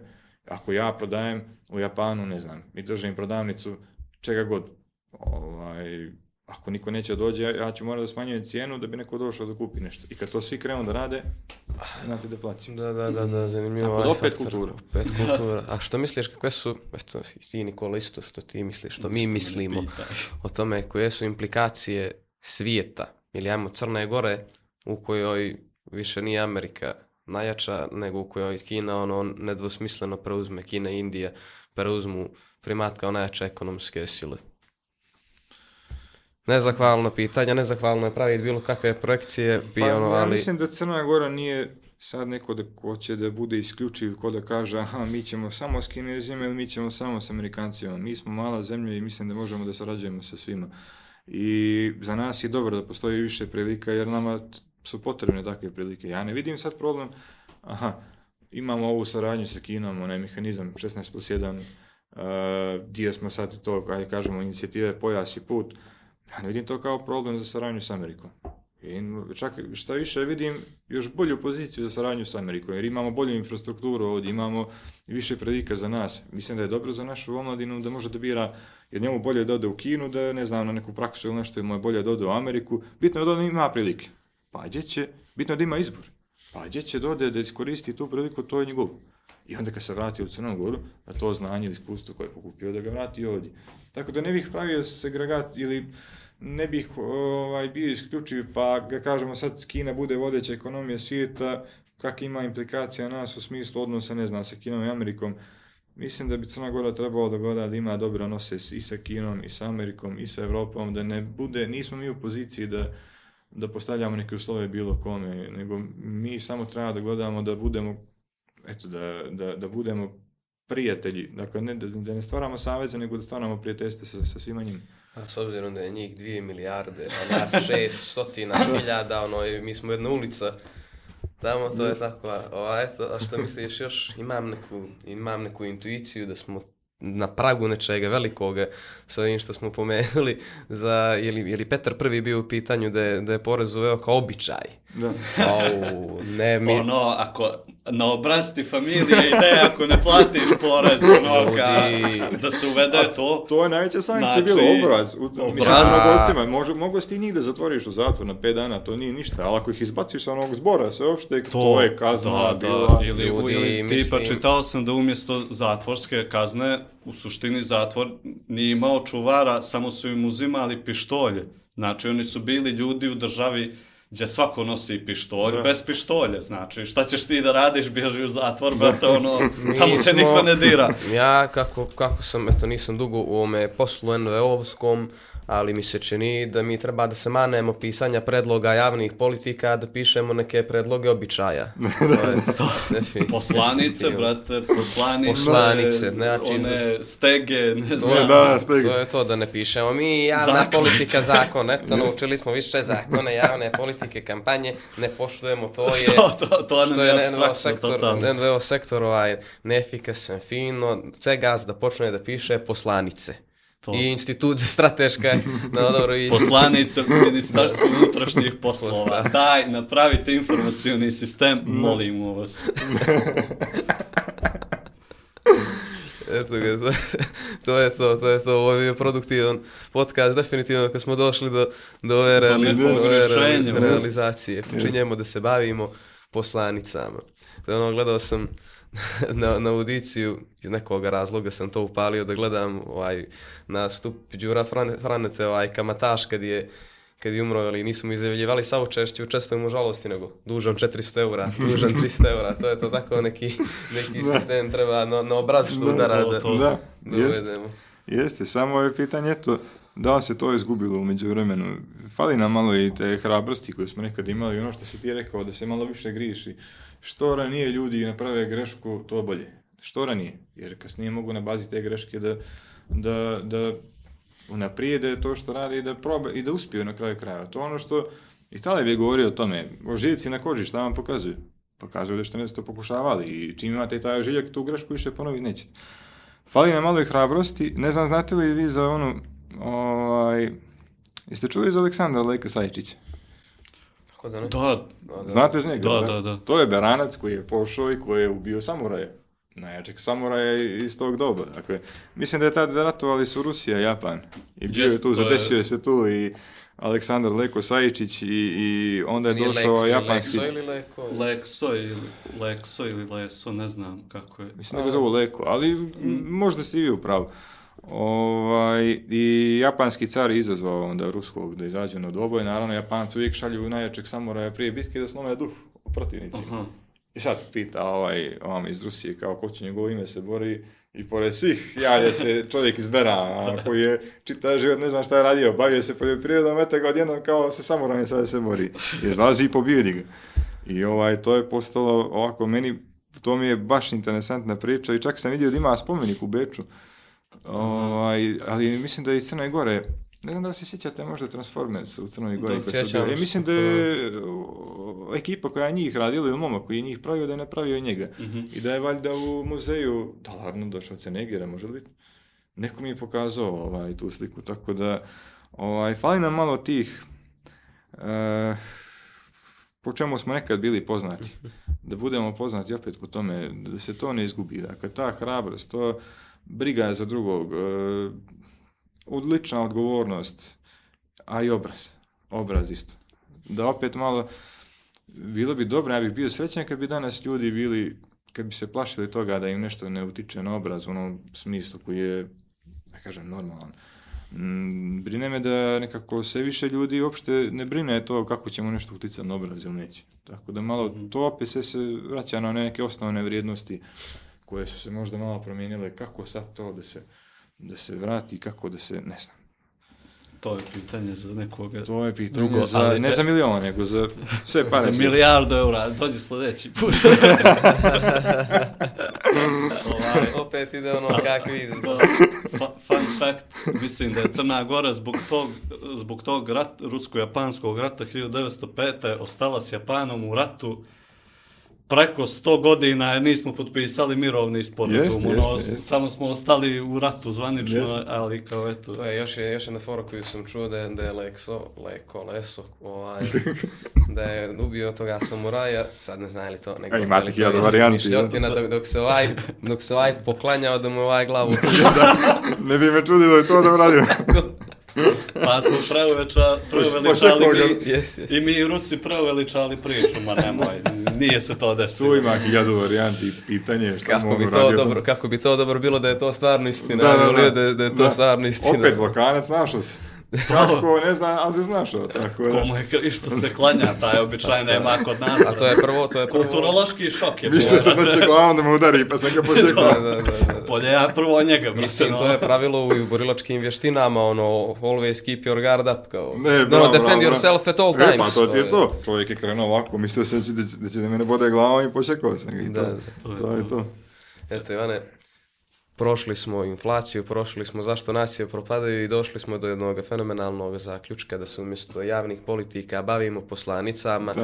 Ako ja prodajem u Japanu, ne znam, i držim prodavnicu čega god, ovaj, ako niko neće dođe, ja- ću morati da smanjujem cijenu da bi neko došao da kupi nešto. I kad to svi krenu da rade, znate deflaciju. Da, da, da, da, zanimljivo. Tako da ovaj opet faktor. kultura. Opet kultura. A što misliš, kakve su, eto, ti Nikola isto što ti misliš, što mi mislimo o tome koje su implikacije svijeta, ili ajmo Crne Gore, u kojoj više nije Amerika najjača, nego u kojoj Kina ono nedvosmisleno preuzme, Kina i Indija preuzmu primat kao najjače ekonomske sile. Nezahvalno pitanje, nezahvalno je praviti bilo kakve projekcije, bi Pa, ono, ja ali... mislim da Crna Gora nije sad neko da ko će da bude isključiv, ko da kaže aha, mi ćemo samo s Kinezima ili mi ćemo samo s Amerikancima. Mi smo mala zemlja i mislim da možemo da sarađujemo sa svima. I za nas je dobro da postoji više prilika jer nama su potrebne takve prilike. Ja ne vidim sad problem, aha, imamo ovu saradnju sa Kinom, onaj mehanizam 16 plus 1, Uh, dio smo sad to, ajde kažemo, inicijative Pojas i put. Ja ne vidim to kao problem za saradnju s Amerikom. I čak šta više vidim još bolju poziciju za saradnju s Amerikom, jer imamo bolju infrastrukturu ovdje, imamo više predika za nas. Mislim da je dobro za našu omladinu da može da bira, jer njemu bolje da ode u Kinu, da ne znam, na neku praksu ili nešto, ili mu je bolje da ode u Ameriku. Bitno je da on ima prilike. Pa gdje će, bitno da ima izbor. Pa gdje će dode da iskoristi tu priliku, to je njegov. I onda kad se vrati u Crnu Goru, da to znanje ili iskustvo koje je pokupio, da ga vrati ovdje. Tako da ne bih pravio segregat ili ne bih ovaj, bio isključiv, pa ga kažemo sad Kina bude vodeća ekonomija svijeta, kak ima implikacija na nas u smislu odnosa, ne znam, sa Kinom i Amerikom. Mislim da bi Crna Gora trebalo da gleda da ima dobre odnose i sa Kinom, i sa Amerikom, i sa Evropom, da ne bude, nismo mi u poziciji da, da postavljamo neke uslove bilo kome, nego mi samo treba da gledamo da budemo, eto, da, da, da budemo prijatelji, dakle ne, da, da ne stvaramo saveze, nego da stvaramo prijateljstvo sa, sa svima njima. A s obzirom da je njih dvije milijarde, a nas šest stotina hiljada, ono, i mi smo jedna ulica, tamo to je tako, a, a, eto, a što misliš još, imam neku, imam neku intuiciju da smo na pragu nečega velikoga sa ovim što smo pomenuli za, je li, je li Petar prvi bio u pitanju da je, da je porez uveo kao običaj? Da. Au, ne, mi... Ono, ako na obrazti familije ide, ako ne platiš porez, ono, ka, da se uvede to. To je najveća sankcija Znači, bilo obraz. U, obraz. Mislim, na golcima, može, mogu si ti njih da zatvoriš u zatvor na 5 dana, to nije ništa, ali ako ih izbaciš sa onog zbora, sve uopšte, to, to je kazna da, bila. Da, ili, Ljudi, ili tipa mislim- čitao sam da umjesto zatvorske kazne, u suštini zatvor nije imao čuvara, samo su im uzimali pištolje. Znači, oni su bili ljudi u državi gdje svako nosi pištolj, Da. bez pištolja, znači, šta ćeš ti da radiš, bježi u zatvor, brate, ono, tamo te smo- niko ne dira. Ja, kako, kako sam, eto, nisam dugo u ovome poslu NVO-ovskom, ali mi se čini da mi treba da se manemo pisanja predloga javnih politika, da pišemo neke predloge običaja. to je to. definitivno. Poslanice, brate, poslanice, Poslanice, znači- one stege, ne To znam. da, stegi. to je to da ne pišemo mi javna Zakon. politika zakon, eto naučili smo više zakone, javne politike, kampanje, ne poštujemo to je To, to, to što je NVO sektor, totalno. NVO sektor ovaj neefikasan, fino, CEGAS da počne da piše poslanice. To. I institut za strateška, no dobro, i Poslanica Ministarstva unutrašnjih poslova. Daj, napravite informacioni sistem, molimo vas. Eto ga, to, to je to, to je to, ovo je bio produktivan podcast, definitivno kad smo došli do, do ove, reali, ove realizacije, počinjemo da se bavimo poslanicama. To ono, gledao sam na, na audiciju, iz nekog razloga sam to upalio da gledam ovaj, nastup Đura Frane, Franete, ovaj kamataš kad je kad je umro, ali nisu mu izjavljivali saučešće, učestvujem u žalosti, nego dužan 400 eura, dužan 300 eura, to je to tako neki, neki sistem treba na, na obraz što udara to, da, to. Da, da jeste. uvedemo. Jeste, samo je pitanje to, da li se to izgubilo u međuvremenu. Fali nam malo i te hrabrosti koje smo nekad imali, ono što si ti rekao, da se malo više griši. Što ranije ljudi naprave grešku, to bolje. Što ranije, jer kasnije mogu na bazi te greške da, da, da unaprijede to što rade i da probe i da uspiju na kraju krajeva. To ono što i Taleb je govorio o tome, o živci na koži, šta vam pokazuju? Pokazuju da što ne ste pokušavali i čim imate taj žiljak, tu grešku više ponoviti nećete. Fali nam malo i hrabrosti. Ne znam, znate li vi za onu, ovaj, jeste čuli za Aleksandra Leka Sajčića? Tako da ne? Da, Znate za njega? Da, da, da. To je Beranac koji je pošao i koji je ubio samuraja. Najjačeg samuraja iz tog doba. Dakle, mislim da je tad ratovali su Rusija i Japan. I bio Jest, je tu, je- zadesio je se tu i Aleksandar Leko Sajičić i, i onda je Nije došao Lex, japanski... Lexo ili Leko? Lekso ili Lekso ili Leso, ne znam kako je. Mislim da ga zovu Leko, ali m, možda ste i vi u pravu. Ovaj, I japanski car je izazvao onda ruskog da izađe na dvoboj. Naravno, Japanci uvijek šalju najjačeg samuraja prije bitke da slome duh protivnicima. Aha. I sad pita ovaj, ovam iz Rusije kao ko će njegovo ime se bori i pored svih javlja se čovjek iz Berana koji je čitav život ne znam šta je radio, bavio se poljoprivredom, eto ga odjednom kao se samurajem sada se bori. Izlazi i pobijedi ga. I ovaj, to je postalo ovako, meni to mi je baš interesantna priča i čak sam vidio da ima spomenik u Beču. Ovaj, ali mislim da je iz Crne Gore, ne znam da se sjećate možda Transformers u Crnoj Gori. Da, kad su bili. Mislim da je ekipa koja je njih radila ili momak koji je njih pravio da je napravio njega. I da je valjda u muzeju, da ladno došao se negira, može li biti? Neko mi je pokazao ovaj, tu sliku, tako da ovaj, fali nam malo tih e, po čemu smo nekad bili poznati. Da budemo poznati opet po tome, da se to ne izgubi. Dakle, ta hrabrost, to briga za drugog, e, odlična odgovornost, a i obraz. Obraz isto. Da opet malo, bilo bi dobro, ja bih bio srećan kad bi danas ljudi bili, kad bi se plašili toga da im nešto ne utiče na obraz u onom smislu koji je, da kažem, normalan. Mm, brine me da nekako sve više ljudi uopšte ne brine to kako ćemo nešto uticati na obraz ili neće. Tako da malo to opet sve se vraća na neke osnovne vrijednosti koje su se možda malo promijenile. Kako sad to da se, da se vrati, kako da se, ne znam. To je pitanje za nekoga. To je pitanje Drugo, za, ali ne te- za milion, nego za sve pare. Za milijardu eura, dođi sljedeći put. ovaj, Opet ide ono kakvi Da, fun fact, mislim da je Crna Gora zbog tog, zbog tog rat, rusko-japanskog rata 1905. ostala s Japanom u ratu preko 100 godina jer nismo potpisali mirovni sporazum. Jeste, ono, jeste, jeste. Samo smo ostali u ratu zvanično, Jeste. ali kao eto... To je još, je, još jedna fora koju sam čuo da je, da je Lekso, Leko, Leso, ovaj, da je ubio toga samuraja, sad ne znam je li to nego imate je iz- varijanti, izmišljotina, dok, dok, se ovaj, dok se ovaj poklanjao da mu ovaj glavu Ne bi me čudilo i to da uradio. Pa smo preuveča, preuveličali mi, Jes, jes. i mi Rusi preuveličali priču, ma nemoj, nije se to Tu desilo. ima hiljadu varijanti i pitanje je šta Kako bi to uradio. dobro, kako bi to dobro bilo da je to stvarno istina, Da, ja da, bih volio da. da, da je to Da. stvarno istina. Opet Balkanac našao se. Kako, ne znam, ali se znašao. Tako da. Komu je Krišto se klanja, taj običaj nema kod nas. A to je prvo, to je prvo... Kulturološki šok je Mislio sam da će glavom da me udari, pa sam ga pošekao. Da, da, da, da. Bolje ja prvo njega, brate. Mislim, to je pravilo u borilačkim vještinama, ono, always keep your guard up, kao, Ne, no, bravo, no, defend bravo, yourself at all E, times. pa to ti je je- to. Čovjek je krenuo ovako, mislio sam da će, da će, da će da me ne bode glavom i pošekao sam ga i to. Da, to, to je to. Eto, Ivane, prošli smo inflaciju, prošli smo zašto nacije propadaju i došli smo do jednog fenomenalnog zaključka da se umjesto javnih politika bavimo poslanicama.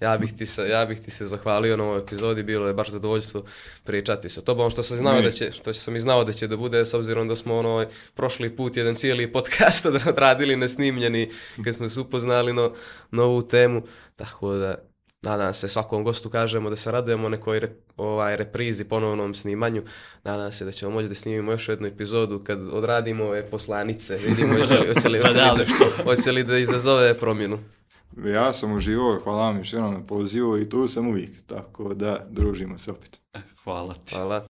Ja bih, ti se, ja bih ti se zahvalio na ovoj epizodi, bilo je baš zadovoljstvo pričati sa tobom, što sam znao da će, što sam i znao da će da bude, s obzirom da smo ono, prošli put jedan cijeli podcast odradili nesnimljeni, kad smo se upoznali no, na ovu temu, tako da Nadam se svakom gostu kažemo da se radujemo nekoj re, ovaj, reprizi, ponovnom snimanju. Nadam se da ćemo moći da snimimo još jednu epizodu kad odradimo ove poslanice. Vidimo hoće li, hoće li, hoće li, da, hoće li da izazove promjenu. Ja sam uživao, hvala vam još jednom na pozivu i tu sam uvijek. Tako da, družimo se opet. Hvala ti. Hvala.